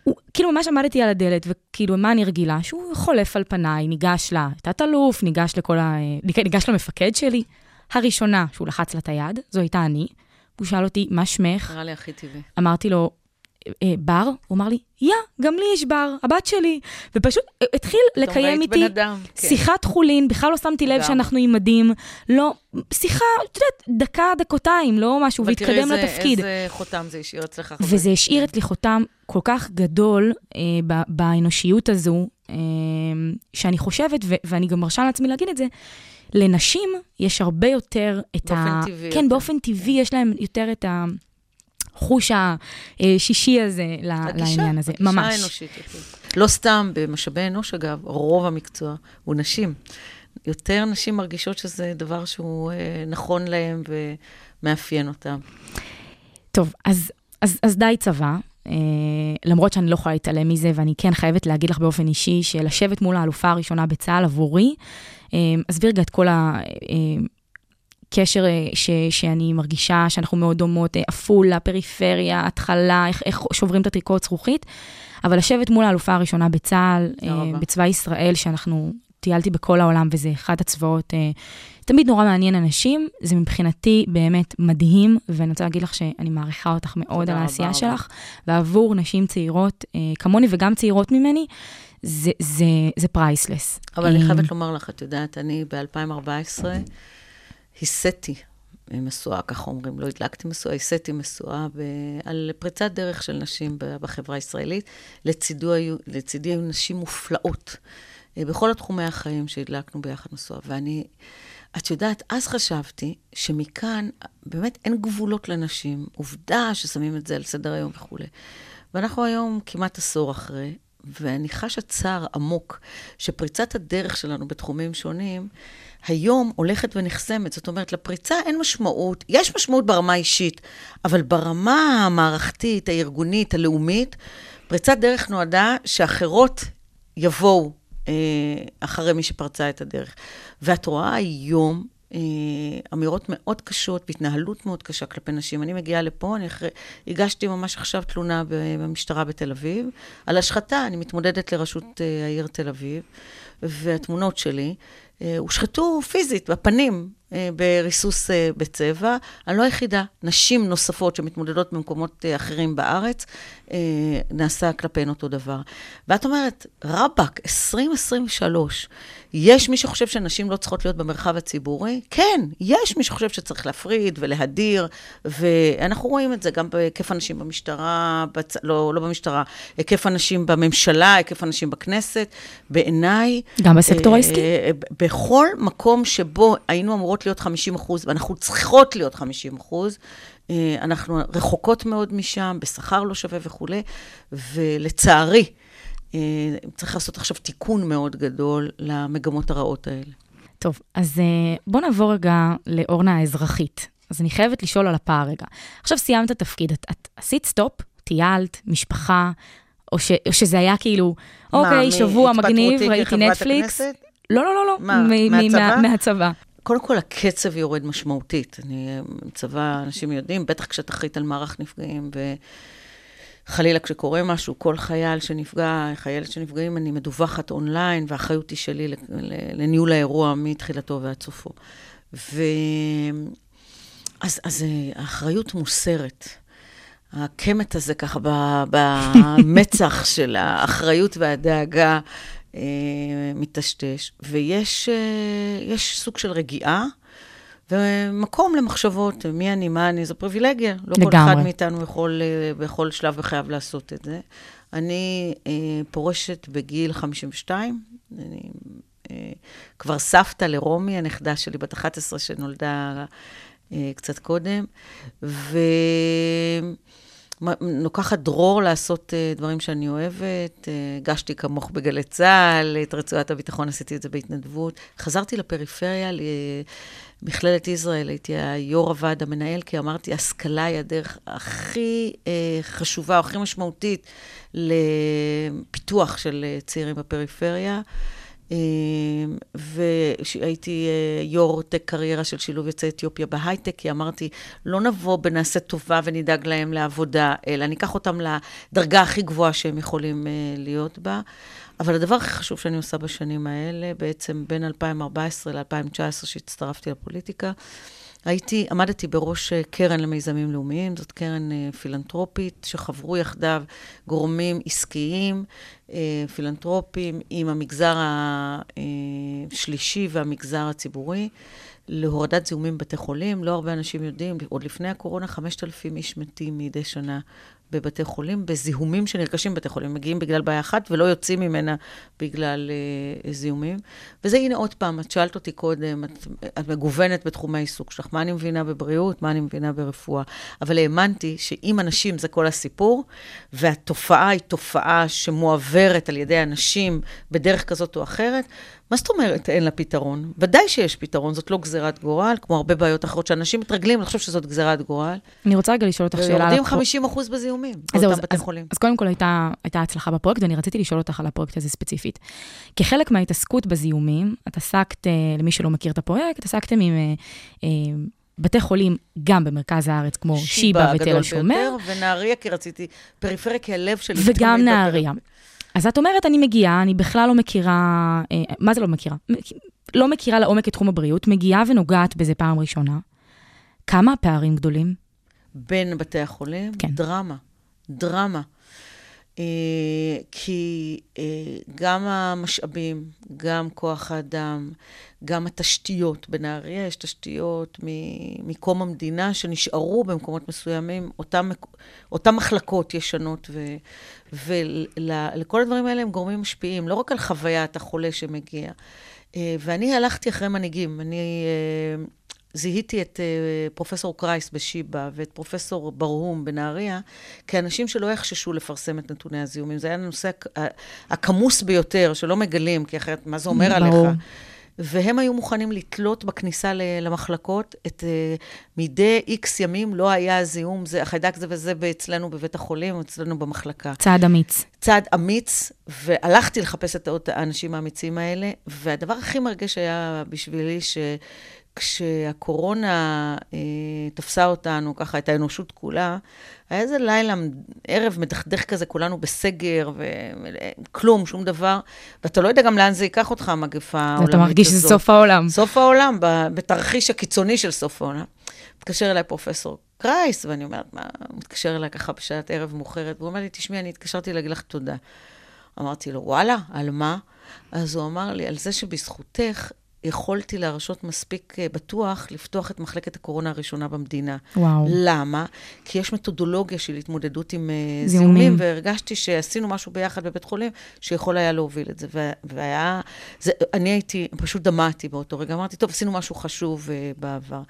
הוא, כאילו ממש עמדתי על הדלת, וכאילו, מה אני רגילה? שהוא חולף על פניי, ניגש לתת-אלוף, ניגש לכל ה... ניגש למפקד שלי. הראשונה שהוא לחץ לה את היד, זו הייתה אני. הוא שאל אותי, מה שמך? נראה לי הכי טבעי. אמרתי לו, "אה, בר? הוא אמר לי, יא, גם לי יש בר, הבת שלי. ופשוט אה, התחיל לקיים איתי אדם, כן. שיחת חולין, בכלל לא שמתי לב גם. שאנחנו עם מדים. לא, שיחה, את יודעת, דקה, דקותיים, לא משהו, והתקדם תראי לתפקיד. איזה חותם זה השאיר אצלך. וזה השאיר אצלי חותם כל כך גדול אה, ב- באנושיות הזו, אה, שאני חושבת, ו- ואני גם מרשה לעצמי להגיד את זה, לנשים יש הרבה יותר את ה... באופן טבעי כן. באופן טבעי יש להם יותר את החוש השישי הזה הגישה, לעניין הזה. הגישה ממש. האנושית יותר. לא סתם, במשאבי אנוש, אגב, רוב המקצוע הוא נשים. יותר נשים מרגישות שזה דבר שהוא אה, נכון להם ומאפיין אותם. טוב, אז, אז, אז די צבא. אה, למרות שאני לא יכולה להתעלם מזה, ואני כן חייבת להגיד לך באופן אישי, שלשבת מול האלופה הראשונה בצה"ל עבורי, אה, עזבי רגע את כל הקשר אה, ש, שאני מרגישה שאנחנו מאוד דומות, אה, עפולה, פריפריה, התחלה, איך, איך שוברים את הטריקות זכוכית, אבל לשבת מול האלופה הראשונה בצה"ל, אה. בצבא ישראל, שאנחנו טיילתי בכל העולם, וזה אחד הצבאות, תמיד נורא מעניין אנשים, זה מבחינתי באמת מדהים, ואני רוצה להגיד לך שאני מעריכה אותך מאוד על העשייה רבה. שלך, ועבור נשים צעירות כמוני וגם צעירות ממני, זה, זה, זה פרייסלס. אבל אני חייבת לומר לך, את יודעת, אני ב-2014 הסאתי משואה, ככה אומרים, לא הדלקתי משואה, הסאתי משואה על פריצת דרך של נשים בחברה הישראלית. לצידו היו, לצידי היו נשים מופלאות אה, בכל התחומי החיים שהדלקנו ביחד משואה. ואני, את יודעת, אז חשבתי שמכאן באמת אין גבולות לנשים. עובדה ששמים את זה על סדר היום וכולי. ואנחנו היום כמעט עשור אחרי, ואני חשה צער עמוק שפריצת הדרך שלנו בתחומים שונים, היום הולכת ונחסמת. זאת אומרת, לפריצה אין משמעות, יש משמעות ברמה האישית, אבל ברמה המערכתית, הארגונית, הלאומית, פריצת דרך נועדה שאחרות יבואו אה, אחרי מי שפרצה את הדרך. ואת רואה היום אה, אמירות מאוד קשות והתנהלות מאוד קשה כלפי נשים. אני מגיעה לפה, אני אחרי, הגשתי ממש עכשיו תלונה במשטרה בתל אביב על השחתה, אני מתמודדת לראשות אה, העיר תל אביב, והתמונות שלי הושחתו פיזית, בפנים, אה, בריסוס אה, בצבע. אני לא היחידה, נשים נוספות שמתמודדות במקומות אה, אחרים בארץ, אה, נעשה כלפיהן אותו דבר. ואת אומרת, רבאק, 2023, יש מי שחושב שנשים לא צריכות להיות במרחב הציבורי? כן, יש מי שחושב שצריך להפריד ולהדיר, ואנחנו רואים את זה גם בהיקף הנשים במשטרה, בצ... לא, לא במשטרה, היקף הנשים בממשלה, היקף הנשים בכנסת. בעיניי... גם בסקטור העסקי? אה, בכל מקום שבו היינו אמורות להיות 50 אחוז, ואנחנו צריכות להיות 50 אחוז, אה, אנחנו רחוקות מאוד משם, בשכר לא שווה וכולי, ולצערי, אה, צריך לעשות עכשיו תיקון מאוד גדול למגמות הרעות האלה. טוב, אז אה, בוא נעבור רגע לאורנה האזרחית. אז אני חייבת לשאול על הפער רגע. עכשיו סיימת תפקיד, את, את עשית סטופ, טיילת, משפחה, או, ש, או שזה היה כאילו, אוקיי, מה, שבוע מגניב, ראיתי נטפליקס. הכנסת? לא, לא, לא, לא. מה, מ- מהצבא? מה- מהצבא. קודם כל, הקצב יורד משמעותית. אני, אה, צבא, אנשים יודעים, בטח כשאת אחראית על מערך נפגעים, וחלילה כשקורה משהו, כל חייל שנפגע, חיילת שנפגעים, אני מדווחת אונליין, והאחריות היא שלי לניהול האירוע מתחילתו ועד סופו. ו... אז, אז אה, האחריות מוסרת. הקמט הזה ככה במצח של האחריות והדאגה אה, מטשטש, ויש אה, יש סוג של רגיעה. ומקום למחשבות, מי אני, מה אני, זו פריבילגיה. לא כל לגמרי. אחד מאיתנו יכול אה, בכל שלב בחייו לעשות את זה. אני אה, פורשת בגיל 52, אני אה, כבר סבתא לרומי, הנכדה שלי בת 11 שנולדה אה, קצת קודם, ולוקחת דרור לעשות אה, דברים שאני אוהבת. אה, הגשתי כמוך בגלי צה"ל, את רצועת הביטחון עשיתי את זה בהתנדבות. חזרתי לפריפריה, למכללת ישראל, הייתי היו"ר הוועד המנהל, כי אמרתי, השכלה היא הדרך הכי אה, חשובה, הכי משמעותית לפיתוח של צעירים בפריפריה. אה, והייתי אה, יו"ר טק קריירה של שילוב יוצאי אתיופיה בהייטק, כי אמרתי, לא נבוא ונעשה טובה ונדאג להם לעבודה, אלא ניקח אותם לדרגה הכי גבוהה שהם יכולים אה, להיות בה. אבל הדבר הכי חשוב שאני עושה בשנים האלה, בעצם בין 2014 ל-2019, שהצטרפתי לפוליטיקה, הייתי, עמדתי בראש אה, קרן למיזמים לאומיים, זאת קרן אה, פילנטרופית, שחברו יחדיו גורמים עסקיים, אה, פילנטרופיים, עם המגזר השלישי והמגזר הציבורי, להורדת זיהומים בבתי חולים. לא הרבה אנשים יודעים, עוד לפני הקורונה, 5,000 איש מתים מדי שנה בבתי חולים, בזיהומים שנרכשים בבתי חולים. מגיעים בגלל בעיה אחת ולא יוצאים ממנה בגלל אה, זיהומים. וזה, הנה עוד פעם, את שאלת אותי קודם, את, את מגוונת בתחומי העיסוק שלך, מה אני מבינה בבריאות, מה אני מבינה ברפואה. אבל האמנתי שאם אנשים זה כל הסיפור, והתופעה היא תופעה שמועברת על ידי אנשים בדרך כזאת או אחרת, מה זאת אומרת אין לה פתרון? ודאי שיש פתרון, זאת לא גזירת גורל, כמו הרבה בעיות אחרות שאנשים מתרגלים לחשוב שזאת גזירת גורל. אני רוצה רגע לשאול אותך שאלה. ויורדים הפרו- 50 אחוז בזיהומים, באותם אז, בתי אז, חולים. אז קודם כל הייתה, הייתה הצלחה בפרויקט, ואני רציתי לשאול אותך על הפרויקט הזה ספציפית. כחלק מההתעסקות בזיהומים, את עסקת, אה, למי שלא מכיר את הפרויקט, עסקתם עם אה, אה, בתי חולים גם במרכז הארץ, כמו שיבא ותל השומר, ביותר, ונהריה, כי רציתי, פריפריה כי הלב שלי. וגם נהריה. אז את אומרת, אני מגיעה, אני בכלל לא מכירה, אה, מה זה לא מכירה? לא מכירה לעומק את תחום הבריאות, מגיעה ונוגעת בזה פעם ראשונה. כמה הפערים גדולים? בין בתי החולים, כן. דרמה, דרמה. אה, כי אה, גם המשאבים, גם כוח האדם, גם התשתיות, בנהריה יש תשתיות מקום המדינה שנשארו במקומות מסוימים, אותם, מק- אותם מחלקות ישנות, ולכל הדברים האלה הם גורמים משפיעים, לא רק על חוויית החולה שמגיע. אה, ואני הלכתי אחרי מנהיגים, אני... זיהיתי את uh, פרופסור קרייס בשיבא ואת פרופסור ברהום בנהריה כאנשים שלא יחששו לפרסם את נתוני הזיהומים. זה היה הנושא הכמוס ביותר, שלא מגלים, כי אחרת, מה זה אומר ברור. עליך? והם היו מוכנים לתלות בכניסה למחלקות את uh, מדי איקס ימים לא היה זיהום, זה החיידק זה וזה אצלנו בבית החולים, אצלנו במחלקה. צעד אמיץ. צעד אמיץ, והלכתי לחפש את האנשים האמיצים האלה, והדבר הכי מרגש היה בשבילי, כשהקורונה אה, תפסה אותנו, ככה, את האנושות כולה, היה איזה לילה, ערב מדכדך כזה, כולנו בסגר, וכלום, שום דבר, ואתה לא יודע גם לאן זה ייקח אותך, המגפה העולמית הזאת. ואתה מרגיש שזה סוף העולם. סוף העולם, בתרחיש הקיצוני של סוף העולם. מתקשר אליי פרופסור קרייס, ואני אומרת, מה, הוא מתקשר אליי ככה בשעת ערב מאוחרת, והוא אומר לי, תשמעי, אני התקשרתי להגיד לך תודה. אמרתי לו, וואלה, על מה? אז הוא אמר לי, על זה שבזכותך יכולתי להרשות מספיק אה, בטוח לפתוח את מחלקת הקורונה הראשונה במדינה. וואו. למה? כי יש מתודולוגיה של התמודדות עם אה, זיהומים. זיהומים, והרגשתי שעשינו משהו ביחד בבית חולים שיכול היה להוביל את זה. והיה, זה, אני הייתי, פשוט דמעתי באותו רגע, אמרתי, טוב, עשינו משהו חשוב uh, בעבר.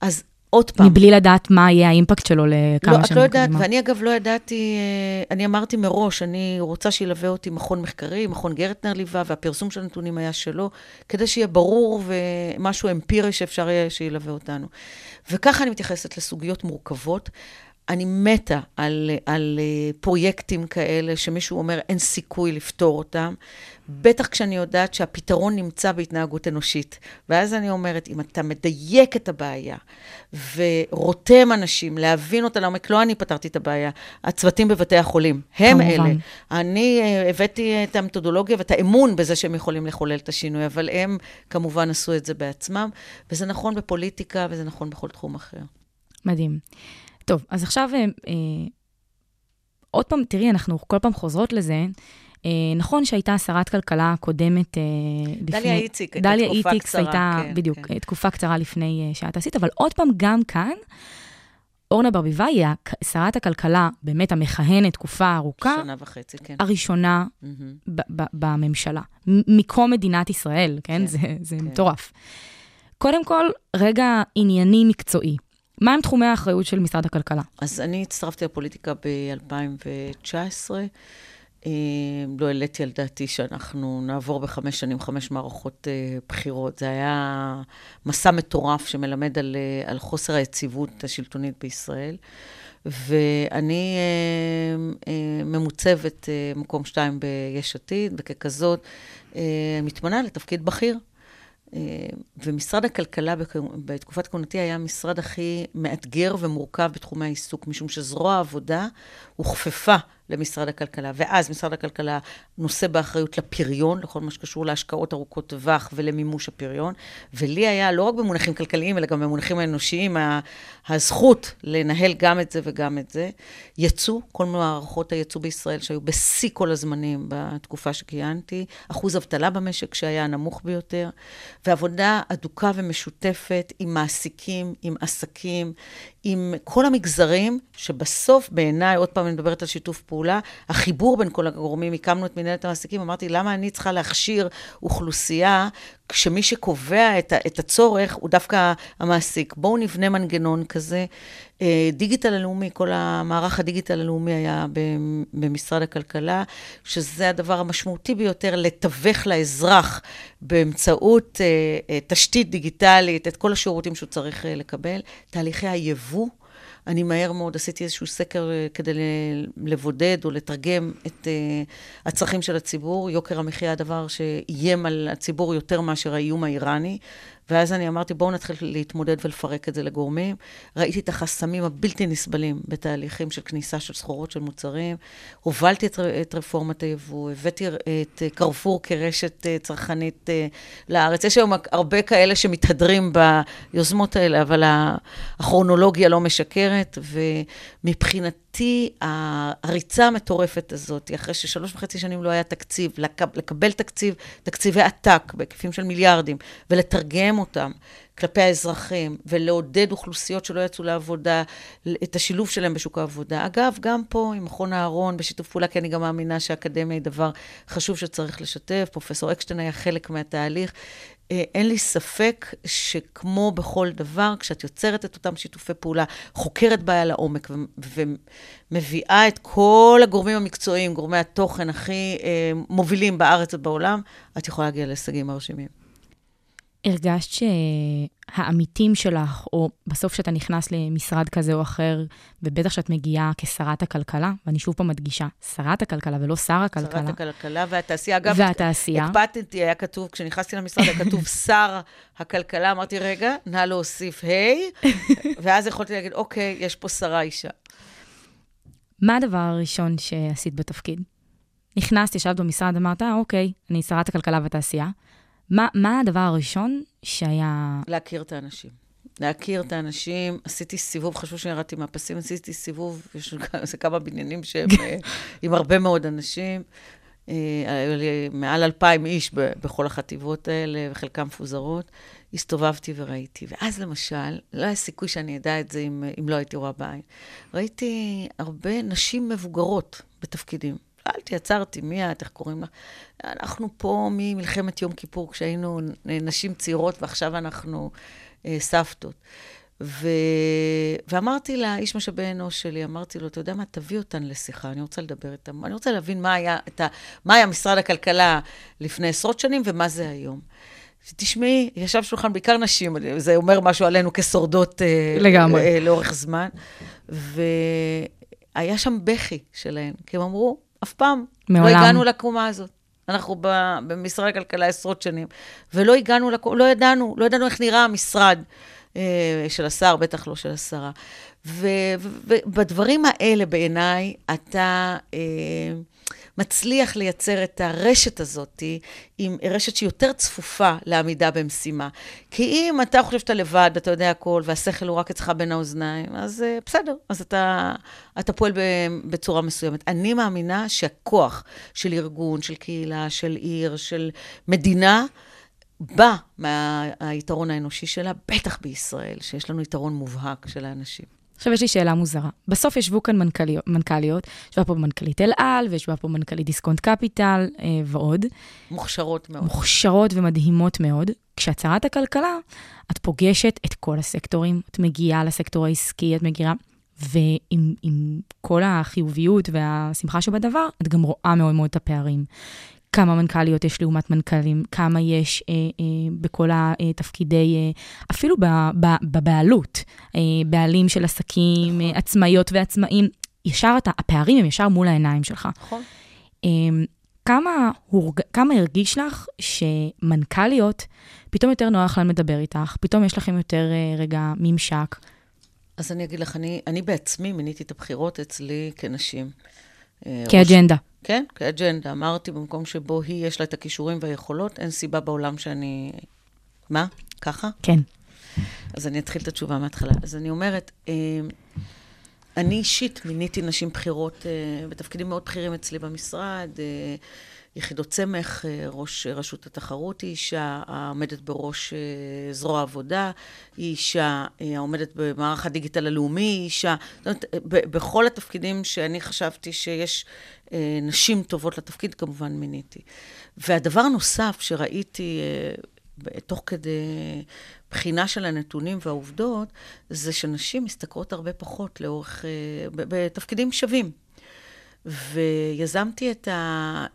אז עוד פעם. מבלי לדעת מה יהיה האימפקט שלו לכמה לא, את שנים לא יודעת, קדימה. ואני אגב לא ידעתי, אה, אני אמרתי מראש, אני רוצה שילווה אותי מכון מחקרי, מכון גרטנר ליווה, והפרסום של הנתונים היה שלו, כדי שיהיה ברור ומשהו אמפירי שאפשר יהיה שילווה אותנו. וככה אני מתייחסת לסוגיות מורכבות. אני מתה על, על אה, פרויקטים כאלה שמישהו אומר אין סיכוי לפתור אותם, בטח כשאני יודעת שהפתרון נמצא בהתנהגות אנושית. ואז אני אומרת, אם אתה מדייק את הבעיה ורותם אנשים להבין אותה לעומק, לא אני פתרתי את הבעיה, הצוותים בבתי החולים, הם כמובן. אלה. אני אה, הבאתי את המתודולוגיה ואת האמון בזה שהם יכולים לחולל את השינוי, אבל הם כמובן עשו את זה בעצמם, וזה נכון בפוליטיקה וזה נכון בכל תחום אחר. מדהים. טוב, אז עכשיו, אה, אה, עוד פעם, תראי, אנחנו כל פעם חוזרות לזה. אה, נכון שהייתה שרת כלכלה קודמת אה, לפני... דליה איציק הייתה תקופה קצרה, הייתה, כן, בדיוק, כן. תקופה קצרה לפני אה, שאת עשית, אבל עוד פעם, גם כאן, אורנה ברביבאי היא שרת הכלכלה, באמת המכהנת תקופה ארוכה, שנה וחצי, כן. הראשונה מהמם. ב- ב- בממשלה, מקום מדינת ישראל, כן? כן, זה, זה כן. מטורף. קודם כל, רגע ענייני מקצועי. מהם תחומי האחריות של משרד הכלכלה? אז אני הצטרפתי לפוליטיקה ב-2019. אה, לא העליתי על דעתי שאנחנו נעבור בחמש שנים חמש מערכות אה, בחירות. זה היה מסע מטורף שמלמד על, אה, על חוסר היציבות השלטונית בישראל. ואני ממוצבת מקום שתיים ביש עתיד, וככזאת מתמנה לתפקיד בכיר. אה, ומשרד הכלכלה בתקופת כהונתי היה המשרד הכי מאתגר ומורכב בתחומי העיסוק, משום שזרוע העבודה הוכפפה למשרד הכלכלה, ואז משרד הכלכלה נושא באחריות לפריון, לכל מה שקשור להשקעות ארוכות טווח ולמימוש הפריון, ולי היה, לא רק במונחים כלכליים, אלא גם במונחים האנושיים, הזכות לנהל גם את זה וגם את זה. יצוא, כל מערכות היצוא בישראל שהיו בשיא כל הזמנים בתקופה שכיהנתי, אחוז אבטלה במשק שהיה הנמוך ביותר, ועבודה אדוקה ומשותפת עם מעסיקים, עם עסקים, עם כל המגזרים, שבסוף בעיניי, עוד פעם אני מדברת על שיתוף פעולה, החיבור בין כל הגורמים, הקמנו את מנהלת המעסיקים, אמרתי, למה אני צריכה להכשיר אוכלוסייה, כשמי שקובע את, את הצורך הוא דווקא המעסיק. בואו נבנה מנגנון כזה. אה, דיגיטל הלאומי, כל המערך הדיגיטל הלאומי היה במשרד הכלכלה, שזה הדבר המשמעותי ביותר, לתווך לאזרח באמצעות אה, אה, תשתית דיגיטלית את כל השירותים שהוא צריך לקבל. תהליכי היבוא. אני מהר מאוד עשיתי איזשהו סקר אה, כדי לבודד או לתרגם את אה, הצרכים של הציבור. יוקר המחיה הדבר שאיים על הציבור יותר מאשר האיום האיראני. ואז אני אמרתי, בואו נתחיל להתמודד ולפרק את זה לגורמים. ראיתי את החסמים הבלתי נסבלים בתהליכים של כניסה של סחורות, של מוצרים. הובלתי את, את רפורמת היבוא, הבאתי את אה, קרפור כרשת אה, צרכנית אה, לארץ. יש היום הרבה כאלה שמתהדרים ביוזמות האלה, אבל הכרונולוגיה לא משקרת, ומבחינתי הריצה המטורפת הזאת, אחרי ששלוש וחצי שנים לא היה תקציב, לק- לקבל תקציב, תקציבי עתק בהיקפים של מיליארדים, ולתרגם אותם כלפי האזרחים, ולעודד אוכלוסיות שלא יצאו לעבודה, את השילוב שלהם בשוק העבודה. אגב, גם פה עם מכון אהרון, בשיתוף פעולה, כי אני גם מאמינה שהאקדמיה היא דבר חשוב שצריך לשתף. פרופסור אקשטיין היה חלק מהתהליך. אה, אין לי ספק שכמו בכל דבר, כשאת יוצרת את אותם שיתופי פעולה, חוקרת בעיה לעומק ו- ומביאה את כל הגורמים המקצועיים, גורמי התוכן הכי אה, מובילים בארץ ובעולם, את יכולה להגיע להישגים מרשימים. הרגשת שהעמיתים שלך, או בסוף כשאתה נכנס למשרד כזה או אחר, ובטח כשאת מגיעה כשרת הכלכלה, ואני שוב פעם מדגישה, שרת הכלכלה ולא שר הכלכלה. שרת הכלכלה והתעשייה. אגב, והתעשייה. הקפדתי, היה כתוב, כשנכנסתי למשרד, היה כתוב שר הכלכלה, אמרתי, רגע, נא להוסיף ה', ואז יכולתי להגיד, אוקיי, יש פה שרה אישה. מה הדבר הראשון שעשית בתפקיד? נכנסת, ישבת במשרד, אמרת, "אה, אוקיי, אני שרת הכלכלה והתעשייה. מה, מה הדבר הראשון שהיה... להכיר את האנשים. להכיר את האנשים, עשיתי סיבוב, חשבו שירדתי מהפסים, עשיתי סיבוב, יש כמה בניינים שהם אה, עם הרבה מאוד אנשים. אה, היו לי מעל אלפיים איש בכל החטיבות האלה, וחלקם מפוזרות. הסתובבתי וראיתי. ואז למשל, לא היה סיכוי שאני אדע את זה אם, אם לא הייתי רואה בעין. ראיתי הרבה נשים מבוגרות בתפקידים. שאלתי, עצרתי, מי את, איך קוראים לך? אנחנו פה ממלחמת יום כיפור, כשהיינו נשים צעירות, ועכשיו אנחנו אה, סבתות. ו... ואמרתי לאיש משאבי אנוש שלי, אמרתי לו, אתה יודע מה, תביא אותן לשיחה, אני רוצה לדבר איתן. אני רוצה להבין מה היה, ה... מה היה משרד הכלכלה לפני עשרות שנים ומה זה היום. תשמעי, ישב שולחן בעיקר נשים, זה אומר משהו עלינו כשורדות אה, לגמרי. אה, לאורך זמן. והיה שם בכי שלהן, כי הם אמרו, אף פעם מעולם. לא הגענו לקומה הזאת. אנחנו במשרד הכלכלה עשרות שנים, ולא הגענו, לקו, לא ידענו, לא ידענו איך נראה המשרד אה, של השר, בטח לא של השרה. ובדברים האלה, בעיניי, אתה אה, מצליח לייצר את הרשת הזאת, עם רשת שהיא יותר צפופה לעמידה במשימה. כי אם אתה חושב שאתה לבד, ואתה יודע הכל, והשכל הוא רק אצלך בין האוזניים, אז אה, בסדר, אז אתה, אתה פועל בצורה מסוימת. אני מאמינה שהכוח של ארגון, של קהילה, של עיר, של מדינה, בא מהיתרון האנושי שלה, בטח בישראל, שיש לנו יתרון מובהק של האנשים. עכשיו יש לי שאלה מוזרה. בסוף ישבו כאן מנכ"ליות, מנכ"ליות ישבה פה מנכ"לית אל על, וישבה פה מנכ"לית דיסקונט קפיטל אה, ועוד. מוכשרות מאוד. מוכשרות ומדהימות מאוד. כשאת שרת הכלכלה, את פוגשת את כל הסקטורים, את מגיעה לסקטור העסקי, את מגיעה, ועם עם כל החיוביות והשמחה שבדבר, את גם רואה מאוד מאוד את הפערים. כמה מנכ"ליות יש לעומת מנכ"לים, כמה יש אה, אה, בכל התפקידי, אה, אפילו ב, ב, בבעלות, אה, בעלים של עסקים, אה, עצמאיות ועצמאים, ישר אתה, הפערים הם ישר מול העיניים שלך. נכון. אמ, כמה, הורג... כמה הרגיש לך שמנכ"ליות, פתאום יותר נוח להן לדבר איתך, פתאום יש לכם יותר אה, רגע ממשק. אז אני אגיד לך, אני, אני בעצמי מיניתי את הבחירות אצלי כנשים. אה, ראש- כאג'נדה. כן, כאג'נדה. אמרתי, במקום שבו היא, יש לה את הכישורים והיכולות, אין סיבה בעולם שאני... מה? ככה? כן. אז אני אתחיל את התשובה מההתחלה. אז אני אומרת, אה, אני אישית מיניתי נשים בכירות אה, בתפקידים מאוד בכירים אצלי במשרד. אה, יחידות סמך, אה, ראש רשות התחרות היא אישה, העומדת בראש אה, זרוע העבודה היא אישה, אה, העומדת במערך הדיגיטל הלאומי היא אישה. זאת אומרת, אה, בכל התפקידים שאני חשבתי שיש אה, נשים טובות לתפקיד, כמובן מיניתי. והדבר הנוסף שראיתי אה, תוך כדי בחינה של הנתונים והעובדות, זה שנשים משתכרות הרבה פחות לאורך, אה, בתפקידים שווים. ויזמתי את, ה,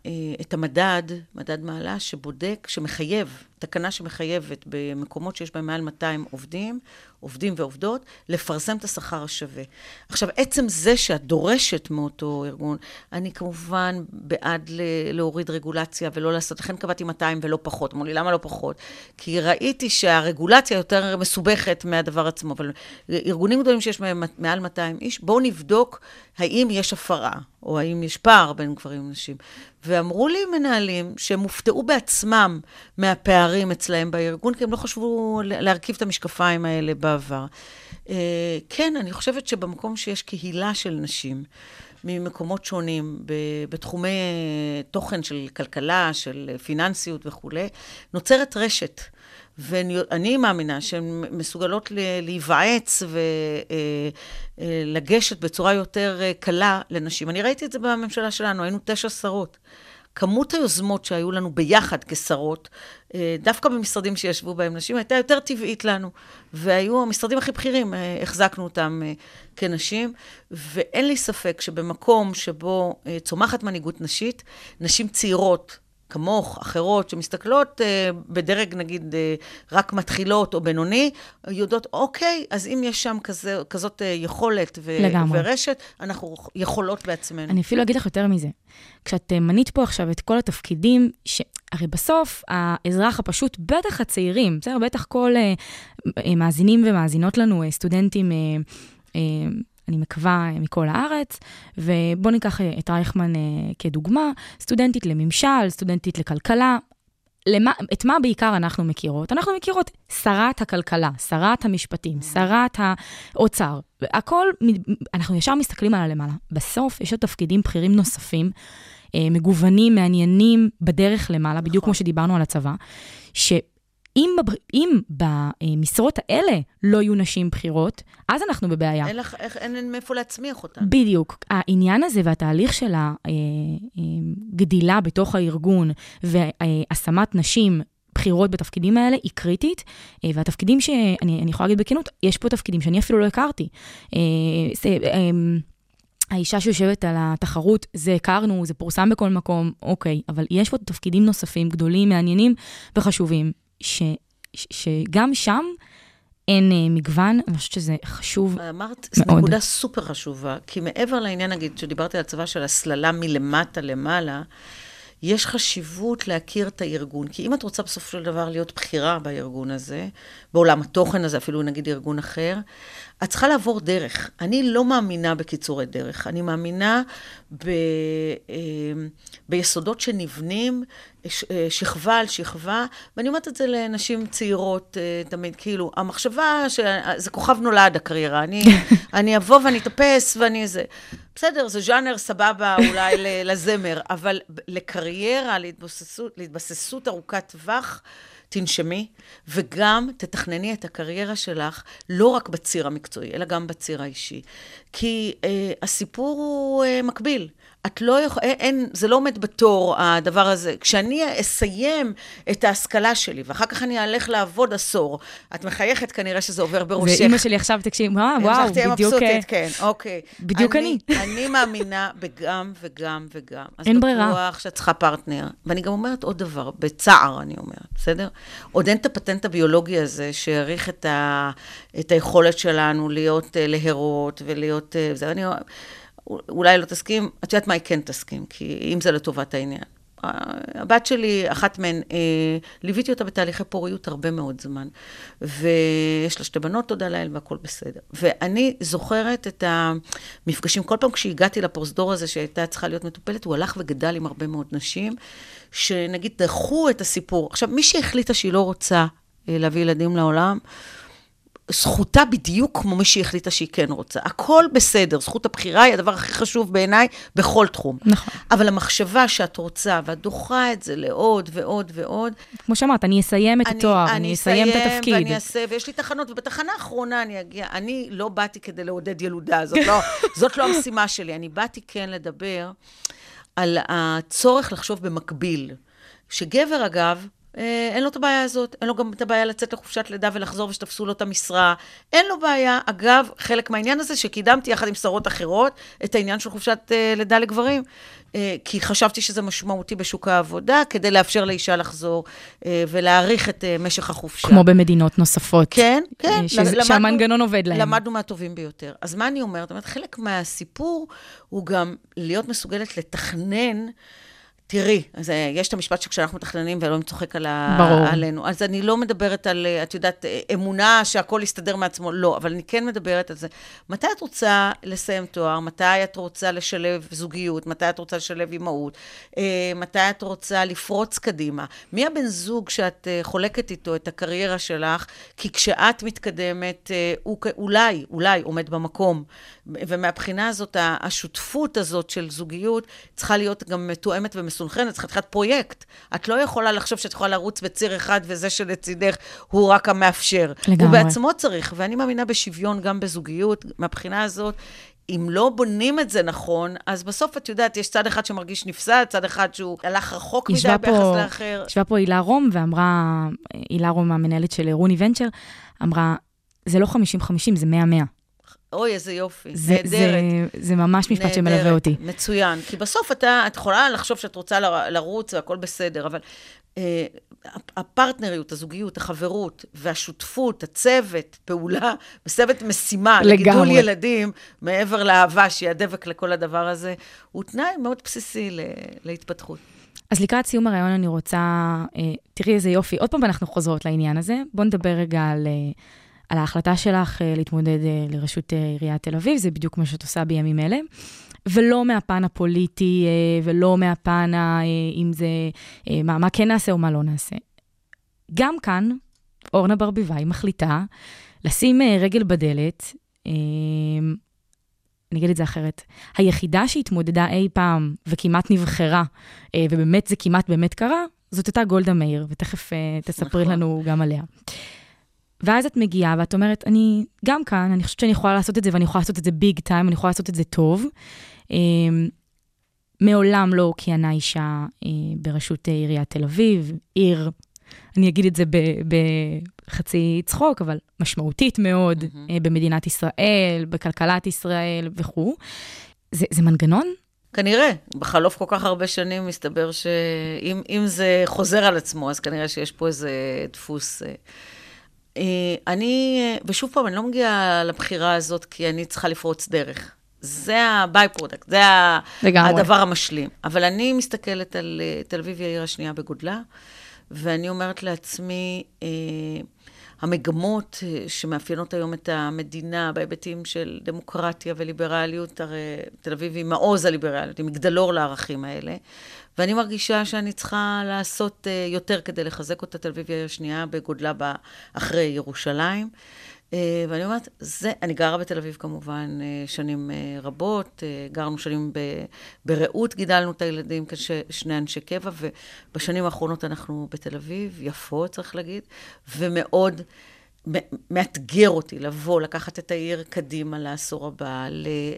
את המדד, מדד מעלה, שבודק, שמחייב, תקנה שמחייבת במקומות שיש בהם מעל 200 עובדים, עובדים ועובדות, לפרסם את השכר השווה. עכשיו, עצם זה שאת דורשת מאותו ארגון, אני כמובן בעד להוריד רגולציה ולא לעשות, לכן קבעתי 200 ולא פחות. אמרו לי, למה לא פחות? כי ראיתי שהרגולציה יותר מסובכת מהדבר עצמו, אבל ארגונים גדולים שיש בהם מעל 200 איש, בואו נבדוק האם יש הפרה, או האם יש פער בין גברים לנשים. ואמרו לי מנהלים שהם הופתעו בעצמם מהפערים אצלהם בארגון, כי הם לא חשבו להרכיב את המשקפיים האלה בעבר. אה, כן, אני חושבת שבמקום שיש קהילה של נשים, ממקומות שונים, בתחומי אה, תוכן של כלכלה, של אה, פיננסיות וכולי, נוצרת רשת. ואני מאמינה שהן מסוגלות להיוועץ ולגשת בצורה יותר אה, קלה לנשים. אני ראיתי את זה בממשלה שלנו, היינו תשע שרות. כמות היוזמות שהיו לנו ביחד כשרות, אה, דווקא במשרדים שישבו בהם נשים, הייתה יותר טבעית לנו. והיו המשרדים הכי בכירים, אה, החזקנו אותם אה, כנשים, ואין לי ספק שבמקום שבו אה, צומחת מנהיגות נשית, נשים צעירות כמוך, אחרות, שמסתכלות אה, בדרג, נגיד, אה, רק מתחילות או בינוני, יודעות, אוקיי, אז אם יש שם כזה, כזאת אה, יכולת ו- לגמרי. ורשת, אנחנו יכולות בעצמנו. אני אפילו אגיד לך יותר מזה. כשאת אה, מנית פה עכשיו את כל התפקידים, שהרי בסוף האזרח הפשוט, בטח הצעירים, בסדר? בטח כל אה, אה, מאזינים ומאזינות לנו, אה, סטודנטים, אה, אה, אני מקווה, מכל הארץ, ובואו ניקח אה, את רייכמן אה, כדוגמה, סטודנטית לממשל, סטודנטית לכלכלה. למה, את מה בעיקר אנחנו מכירות? אנחנו מכירות שרת הכלכלה, שרת המשפטים, שרת האוצר. הכל, אנחנו ישר מסתכלים על הלמעלה. בסוף יש עוד תפקידים בכירים נוספים, אה, מגוונים, מעניינים, בדרך למעלה, בדיוק כמו שדיברנו על הצבא, שאם בבר- אם במשרות האלה לא יהיו נשים בכירות, אז אנחנו בבעיה. אין לך, איך, אין מאיפה להצמיח אותן. בדיוק. העניין הזה והתהליך של הגדילה בתוך הארגון והשמת נשים בכירות בתפקידים האלה היא קריטית, אה, והתפקידים שאני אני יכולה להגיד בכנות, יש פה תפקידים שאני אפילו לא הכרתי. אה, אה, האישה שיושבת על התחרות, זה הכרנו, זה פורסם בכל מקום, אוקיי, אבל יש פה תפקידים נוספים גדולים, מעניינים וחשובים, ש, ש, שגם שם אין אה, מגוון, אני חושבת שזה חשוב אמרת, זו מאוד. נקודה סופר חשובה, כי מעבר לעניין, נגיד, שדיברתי על הצבא של הסללה מלמטה למעלה, יש חשיבות להכיר את הארגון. כי אם את רוצה בסופו של דבר להיות בכירה בארגון הזה, בעולם התוכן הזה, אפילו נגיד ארגון אחר, את צריכה לעבור דרך. אני לא מאמינה בקיצורי דרך, אני מאמינה ב, אה, ביסודות שנבנים אה, שכבה על שכבה, ואני אומרת את זה לנשים צעירות אה, תמיד, כאילו, המחשבה שזה כוכב נולד הקריירה, אני, אני אבוא ואני אטפס ואני זה. בסדר, זה ז'אנר סבבה אולי לזמר, אבל לקריירה, להתבססות, להתבססות ארוכת טווח, תנשמי, וגם תתכנני את הקריירה שלך לא רק בציר המקצועי, אלא גם בציר האישי. כי אה, הסיפור הוא אה, מקביל. את לא יכולה, אין, זה לא עומד בתור, הדבר הזה. כשאני אסיים את ההשכלה שלי, ואחר כך אני אלך לעבוד עשור, את מחייכת כנראה שזה עובר בראשך. ואימא שלי עכשיו, תקשיב, אה, וואו, המשכתי, תהיה בדיוק... אה, מבסוטית, כן, אוקיי. בדיוק אני. אני מאמינה בגם וגם וגם. אין ברירה. אז בטוח שאת צריכה פרטנר. ואני גם אומרת עוד דבר, בצער אני אומרת, בסדר? עוד אין את הפטנט הביולוגי הזה שהעריך את, ה, את היכולת שלנו להיות uh, להרות ולהיות... זה, אני, אולי לא תסכים, את יודעת מה היא כן תסכים, כי אם זה לטובת העניין. הבת שלי, אחת מהן, אה, ליוויתי אותה בתהליכי פוריות הרבה מאוד זמן, ויש לה שתי בנות, תודה לאל, והכל בסדר. ואני זוכרת את המפגשים, כל פעם כשהגעתי לפרוזדור הזה שהייתה צריכה להיות מטופלת, הוא הלך וגדל עם הרבה מאוד נשים, שנגיד דחו את הסיפור. עכשיו, מי שהחליטה שהיא לא רוצה אה, להביא ילדים לעולם, זכותה בדיוק כמו מי שהיא החליטה שהיא כן רוצה. הכל בסדר, זכות הבחירה היא הדבר הכי חשוב בעיניי בכל תחום. נכון. אבל המחשבה שאת רוצה, ואת דוחה את זה לעוד ועוד ועוד, כמו שאמרת, אני אסיים את התואר, אני אסיים את התפקיד. ואני אעשה, ויש לי תחנות, ובתחנה האחרונה אני אגיע. אני לא באתי כדי לעודד ילודה, זאת לא, זאת לא המשימה שלי. אני באתי כן לדבר על הצורך לחשוב במקביל. שגבר, אגב, אין לו את הבעיה הזאת, אין לו גם את הבעיה לצאת לחופשת לידה ולחזור ושתפסו לו את המשרה. אין לו בעיה. אגב, חלק מהעניין הזה שקידמתי יחד עם שרות אחרות את העניין של חופשת אה, לידה לגברים, אה, כי חשבתי שזה משמעותי בשוק העבודה, כדי לאפשר לאישה לחזור אה, ולהאריך את אה, משך החופשה. כמו במדינות נוספות. כן, כן. אה, שזה- למדנו- שהמנגנון עובד להם. למדנו מהטובים ביותר. אז מה אני אומרת? אומרת, חלק מהסיפור הוא גם להיות מסוגלת לתכנן. תראי, אז אה, יש את המשפט שכשאנחנו מתכננים ואלוהים צוחק על ה... ברור. עלינו. אז אני לא מדברת על, אה, את יודעת, אה, אמונה שהכל יסתדר מעצמו, לא, אבל אני כן מדברת על זה. מתי את רוצה לסיים תואר? מתי את רוצה לשלב זוגיות? מתי את רוצה לשלב אימהות? אה, מתי את רוצה לפרוץ קדימה? מי הבן זוג שאת חולקת איתו את הקריירה שלך? כי כשאת מתקדמת, אה, הוא אולי, אולי עומד במקום. ומהבחינה הזאת, השותפות הזאת של זוגיות צריכה להיות גם מתואמת ומסונכרנת, צריכה להיות פרויקט. את לא יכולה לחשוב שאת יכולה לרוץ בציר אחד וזה שלצידך הוא רק המאפשר. לגמרי. הוא בעצמו צריך, ואני מאמינה בשוויון גם בזוגיות. מהבחינה הזאת, אם לא בונים את זה נכון, אז בסוף את יודעת, יש צד אחד שמרגיש נפסד, צד אחד שהוא הלך רחוק מדי ביחס פה, לאחר. ישבה פה הילה רום ואמרה, הילה רום, המנהלת של רוני ונצ'ר, אמרה, זה לא 50-50, זה 100-100. אוי, איזה יופי, זה, נהדרת. זה, זה ממש משפט שמלווה נהדרת, אותי. מצוין. כי בסוף אתה, את יכולה לחשוב שאת רוצה ל- לרוץ והכל בסדר, אבל אה, הפרטנריות, הזוגיות, החברות והשותפות, הצוות, פעולה, צוות משימה, לגמרי. לגידול ילדים, מעבר לאהבה שהיא הדבק לכל הדבר הזה, הוא תנאי מאוד בסיסי ל- להתפתחות. אז לקראת סיום הרעיון אני רוצה, אה, תראי איזה יופי, עוד פעם אנחנו חוזרות לעניין הזה. בואו נדבר רגע על, אה, על ההחלטה שלך אה, להתמודד אה, לראשות אה, עיריית תל אביב, זה בדיוק מה שאת עושה בימים אלה. ולא מהפן הפוליטי, ולא מהפן, ה, אם זה, מה, מה כן נעשה או מה לא נעשה. גם כאן, אורנה ברביבאי מחליטה לשים רגל בדלת, אני אגיד את זה אחרת, היחידה שהתמודדה אי פעם וכמעט נבחרה, ובאמת זה כמעט באמת קרה, זאת הייתה גולדה מאיר, ותכף תספרי נכון. לנו גם עליה. ואז את מגיעה ואת אומרת, אני גם כאן, אני חושבת שאני יכולה לעשות את זה, ואני יכולה לעשות את זה ביג טיים, אני יכולה לעשות את זה טוב. אה, מעולם לא כיהנה אישה אה, בראשות אה, עיריית תל אביב, עיר, אני אגיד את זה בחצי צחוק, אבל משמעותית מאוד אה, במדינת ישראל, בכלכלת ישראל וכו'. זה, זה מנגנון כנראה, בחלוף כל כך הרבה שנים, מסתבר שאם אם זה חוזר על עצמו, אז כנראה שיש פה איזה דפוס. אה. אה, אני, אה, ושוב פעם, אני לא מגיעה לבחירה הזאת כי אני צריכה לפרוץ דרך. זה ה-by product, זה לגמרי. הדבר המשלים. אבל אני מסתכלת על אה, תל אביב היא העיר השנייה בגודלה, ואני אומרת לעצמי, אה, המגמות אה, שמאפיינות היום את המדינה בהיבטים של דמוקרטיה וליברליות, הרי תל אביב היא מעוז הליברליות, היא מגדלור לערכים האלה, ואני מרגישה שאני צריכה לעשות אה, יותר כדי לחזק אותה, תל אביב היא השנייה בגודלה אחרי ירושלים. אה, ואני אומרת, זה, אני גרה בתל אביב כמובן אה, שנים אה, רבות, גרנו שנים ב, ברעות, גידלנו את הילדים כשני אנשי קבע, ובשנים האחרונות אנחנו בתל אביב, יפו צריך להגיד, ומאוד מאתגר אותי לבוא, לקחת את העיר קדימה לעשור הבא,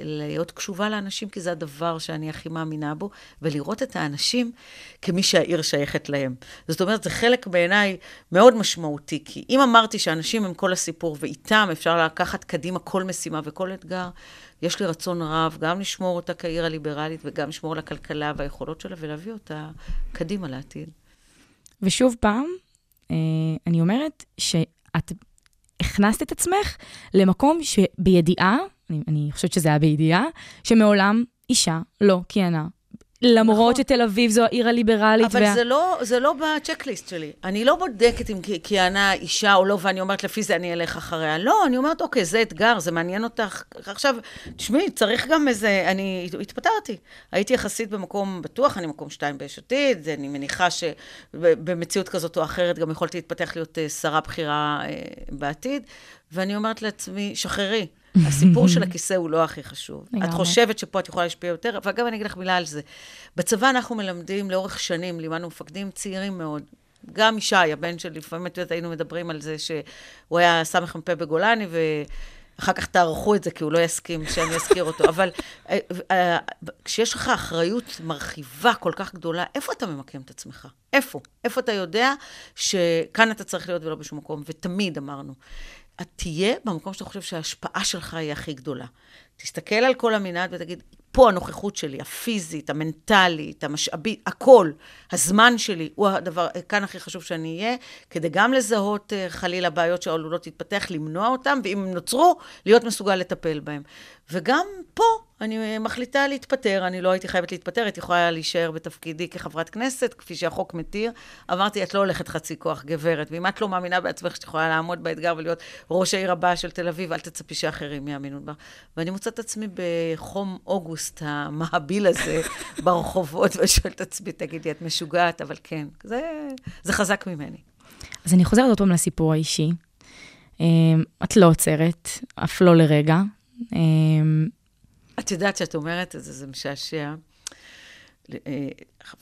להיות קשובה לאנשים, כי זה הדבר שאני הכי מאמינה בו, ולראות את האנשים כמי שהעיר שייכת להם. זאת אומרת, זה חלק בעיניי מאוד משמעותי, כי אם אמרתי שאנשים הם כל הסיפור, ואיתם אפשר לקחת קדימה כל משימה וכל אתגר, יש לי רצון רב גם לשמור אותה כעיר הליברלית, וגם לשמור על הכלכלה והיכולות שלה, ולהביא אותה קדימה לעתיד. ושוב פעם, אה, אני אומרת שאת הכנסת את עצמך למקום שבידיעה, אני, אני חושבת שזה היה בידיעה, שמעולם אישה לא כיהנה. למרות נכון. שתל אביב זו העיר הליברלית. אבל וה... זה, לא, זה לא בצ'קליסט שלי. אני לא בודקת אם כיהנה אישה או לא, ואני אומרת, לפי זה אני אלך אחריה. לא, אני אומרת, אוקיי, זה אתגר, זה מעניין אותך. עכשיו, תשמעי, צריך גם איזה... אני התפטרתי. הייתי יחסית במקום בטוח, אני מקום שתיים ביש עתיד, אני מניחה שבמציאות כזאת או אחרת גם יכולתי להתפתח להיות אה, שרה בכירה אה, בעתיד, ואני אומרת לעצמי, שחררי. הסיפור של הכיסא הוא לא הכי חשוב. לגמרי. את חושבת שפה את יכולה להשפיע יותר, ואגב, אני אגיד לך מילה על זה. בצבא אנחנו מלמדים לאורך שנים, לימדנו מפקדים צעירים מאוד. גם ישי, הבן שלי, לפעמים את יודעת, היינו מדברים על זה שהוא היה סמ"פ בגולני, ואחר כך תערכו את זה, כי הוא לא יסכים שאני אזכיר אותו. אבל אה, אה, כשיש לך אחריות מרחיבה כל כך גדולה, איפה אתה ממקם את עצמך? איפה? איפה אתה יודע שכאן אתה צריך להיות ולא בשום מקום? ותמיד אמרנו, את תהיה במקום שאתה חושב שההשפעה שלך היא הכי גדולה. תסתכל על כל המנעד ותגיד, פה הנוכחות שלי, הפיזית, המנטלית, המשאבית, הכל, הזמן שלי, הוא הדבר, כאן הכי חשוב שאני אהיה, כדי גם לזהות אה, חלילה בעיות שעלולות להתפתח, למנוע אותן, ואם נוצרו, להיות מסוגל לטפל בהן. וגם פה אני מחליטה להתפטר, אני לא הייתי חייבת להתפטר, הייתי יכולה להישאר בתפקידי כחברת כנסת, כפי שהחוק מתיר. אמרתי, את לא הולכת חצי כוח, גברת, ואם את לא מאמינה בעצמך שאת יכולה לעמוד באתגר ולהיות ראש העיר הבאה של תל אביב, אל תצפי שאחרים יאמינו בה. ואני מוצאת את עצמי בחום אוגוסט המהביל הזה ברחובות, ושואלת את עצמי, תגידי, את משוגעת? אבל כן, זה, זה חזק ממני. אז אני חוזרת עוד פעם לסיפור האישי. אה, את לא עוצרת, אף לא לרגע. אה, את יודעת שאת אומרת את זה, זה משעשע. אה,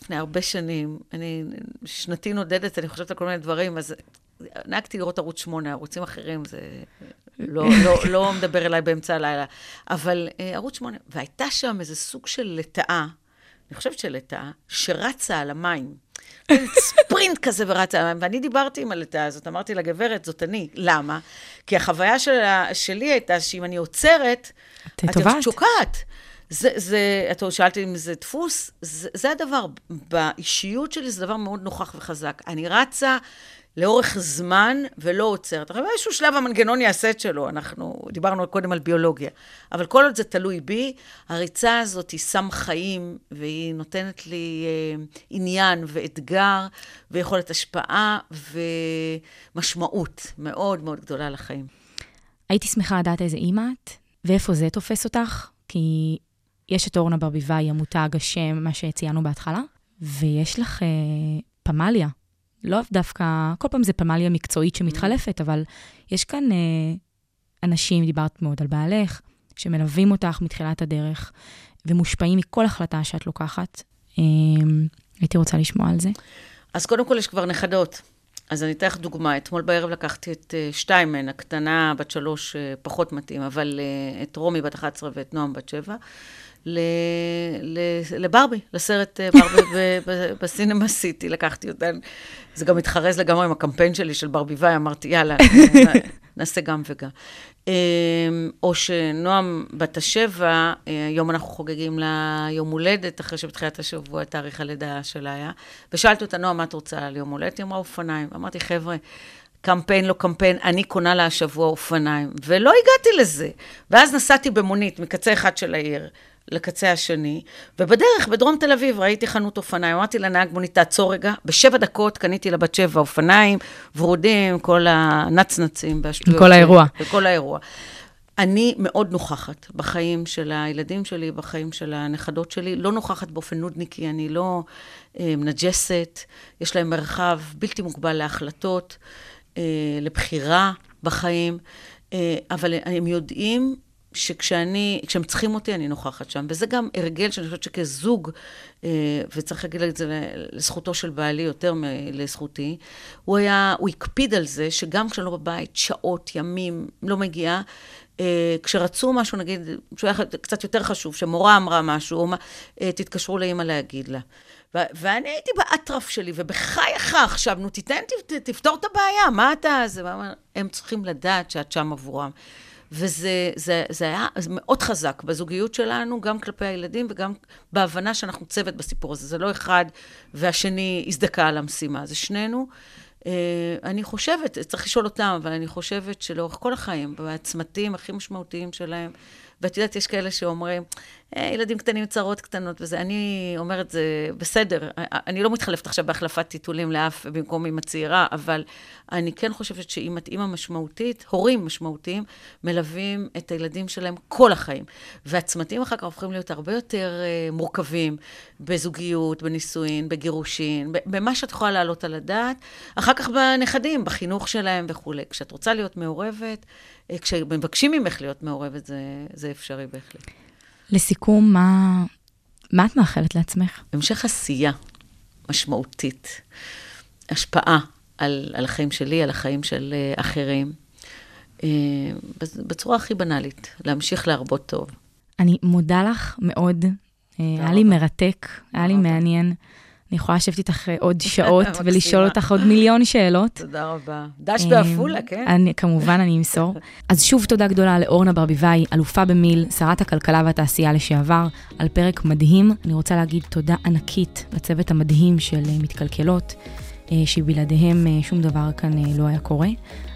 לפני הרבה שנים, אני שנתי נודדת, אני חושבת על כל מיני דברים, אז נהגתי לראות ערוץ 8, ערוצים אחרים, זה לא, לא, לא מדבר אליי באמצע הלילה, אבל אה, ערוץ 8, והייתה שם איזה סוג של לטאה, אני חושבת שלטאה, שרצה על המים. ספרינט כזה ורצה על המים. ואני דיברתי עם הלטאה הזאת, אמרתי לה, גברת, זאת אני. למה? כי החוויה שלה, שלי הייתה שאם אני עוצרת, את. שוקעת. זה, זה, אתה שאלתי אם זה דפוס, זה, זה הדבר. באישיות שלי זה דבר מאוד נוכח וחזק. אני רצה לאורך זמן ולא עוצרת. אבל באיזשהו שלב המנגנון יעשה את שלו, אנחנו דיברנו קודם על ביולוגיה. אבל כל עוד זה תלוי בי, הריצה הזאת היא סם חיים, והיא נותנת לי אה, עניין ואתגר, ויכולת השפעה ומשמעות מאוד מאוד גדולה לחיים. הייתי שמחה לדעת איזה אימא את, ואיפה זה תופס אותך, כי יש את אורנה ברביבאי, המותג, השם, מה שציינו בהתחלה, ויש לך אה, פמליה. לא דווקא, כל פעם זה פמליה מקצועית שמתחלפת, אבל יש כאן אה, אנשים, דיברת מאוד על בעלך, שמלווים אותך מתחילת הדרך, ומושפעים מכל החלטה שאת לוקחת. אה, הייתי רוצה לשמוע על זה. אז קודם כל יש כבר נכדות. אז אני אתן לך דוגמה. אתמול בערב לקחתי את אה, שתיים מהן, הקטנה בת שלוש אה, פחות מתאים, אבל אה, את רומי בת 11 ואת נועם בת שבע, ל- ל- לברבי, לסרט אה, ברבי בסינמה סיטי, לקחתי אותן. זה גם התחרז לגמרי עם הקמפיין שלי של ברביבאי, אמרתי, יאללה, נעשה גם וגם. אה, או שנועם בת השבע, אה, היום אנחנו חוגגים לה יום הולדת, אחרי שבתחילת השבוע תאריך הלידה שלה היה, ושאלתי אותה, נועם, מה את רוצה על יום הולדת? היא אמרה, אופניים. אמרתי, חבר'ה, קמפיין, לא קמפיין, אני קונה לה השבוע אופניים. ולא הגעתי לזה. ואז נסעתי במונית מקצה אחד של העיר לקצה השני, ובדרך, בדרום תל אביב, ראיתי חנות אופניים. אמרתי לנהג מונית, תעצור רגע. בשבע דקות קניתי לה בת שבע אופניים, ורודים, כל הנצנצים והשטויות. כל האירוע. וכל האירוע. אני מאוד נוכחת בחיים של הילדים שלי, בחיים של הנכדות שלי. לא נוכחת באופן נודניקי, אני לא אה, מנג'סת. יש להם מרחב בלתי מוגבל להחלטות, אה, לבחירה בחיים, אה, אבל הם יודעים שכשאני, כשהם צריכים אותי, אני נוכחת שם. וזה גם הרגל שאני חושבת שכזוג, אה, וצריך להגיד את זה לזכותו של בעלי יותר מלזכותי, הוא היה, הוא הקפיד על זה שגם כשאני לא בבית, שעות, ימים, לא מגיעה, אה, כשרצו משהו, נגיד, שהוא היה קצת יותר חשוב, שמורה אמרה משהו, או מה, אה, תתקשרו לאימא להגיד לה. ואני הייתי באטרף שלי, ובחייך עכשיו, נו, תיתן, תפתור את הבעיה, מה אתה... זה, הם צריכים לדעת שאת שם עבורם. וזה זה, זה היה מאוד חזק בזוגיות שלנו, גם כלפי הילדים וגם בהבנה שאנחנו צוות בסיפור הזה. זה לא אחד והשני הזדכה על המשימה, זה שנינו. אה, אני חושבת, צריך לשאול אותם, אבל אני חושבת שלאורך כל החיים, בצמתים הכי משמעותיים שלהם, ואת יודעת, יש כאלה שאומרים, ילדים קטנים, צרות קטנות וזה. אני אומרת, זה בסדר, אני לא מתחלפת עכשיו בהחלפת טיטולים לאף במקום עם הצעירה, אבל אני כן חושבת שאם את אימא משמעותית, הורים משמעותיים, מלווים את הילדים שלהם כל החיים. והצמתים אחר כך הופכים להיות הרבה יותר מורכבים בזוגיות, בנישואין, בגירושין, במה שאת יכולה להעלות על הדעת, אחר כך בנכדים, בחינוך שלהם וכולי. כשאת רוצה להיות מעורבת, כשמבקשים ממך להיות מעורבת, זה, זה אפשרי בהחלט. לסיכום, מה, מה את מאחלת לעצמך? המשך עשייה משמעותית, השפעה על, על החיים שלי, על החיים של uh, אחרים, uh, בצורה הכי בנאלית, להמשיך להרבות טוב. אני מודה לך מאוד. אה, היה לי מרתק, היה לי מעניין. אני יכולה לשבת איתך אה, עוד שעות ולשאול. אותך עוד מיליון שאלות. תודה רבה. דש אה, בעפולה, כן? אני, כמובן, אני אמסור. אז שוב תודה גדולה לאורנה ברביבאי, אלופה במיל, שרת הכלכלה והתעשייה לשעבר, על פרק מדהים. אני רוצה להגיד תודה ענקית לצוות המדהים של אה, מתקלקלות, שבלעדיהם שום דבר כאן לא היה קורה.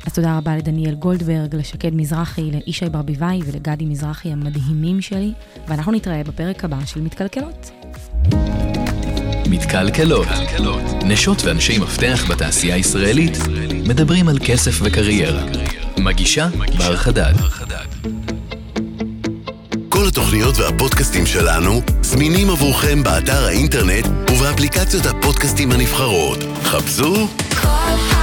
אז תודה רבה לדניאל גולדברג, לשקד מזרחי, לישי ברביבאי ולגדי מזרחי המדהימים שלי, ואנחנו נתראה בפרק הבא של מתקלקלות. מתקלקלות. נשות ואנשי מפתח בתעשייה הישראלית מדברים על כסף וקריירה. מגישה בר חדד. כל התוכניות והפודקאסטים שלנו זמינים עבורכם באתר האינטרנט ובאפליקציות הפודקאסטים הנבחרות. חפשו כל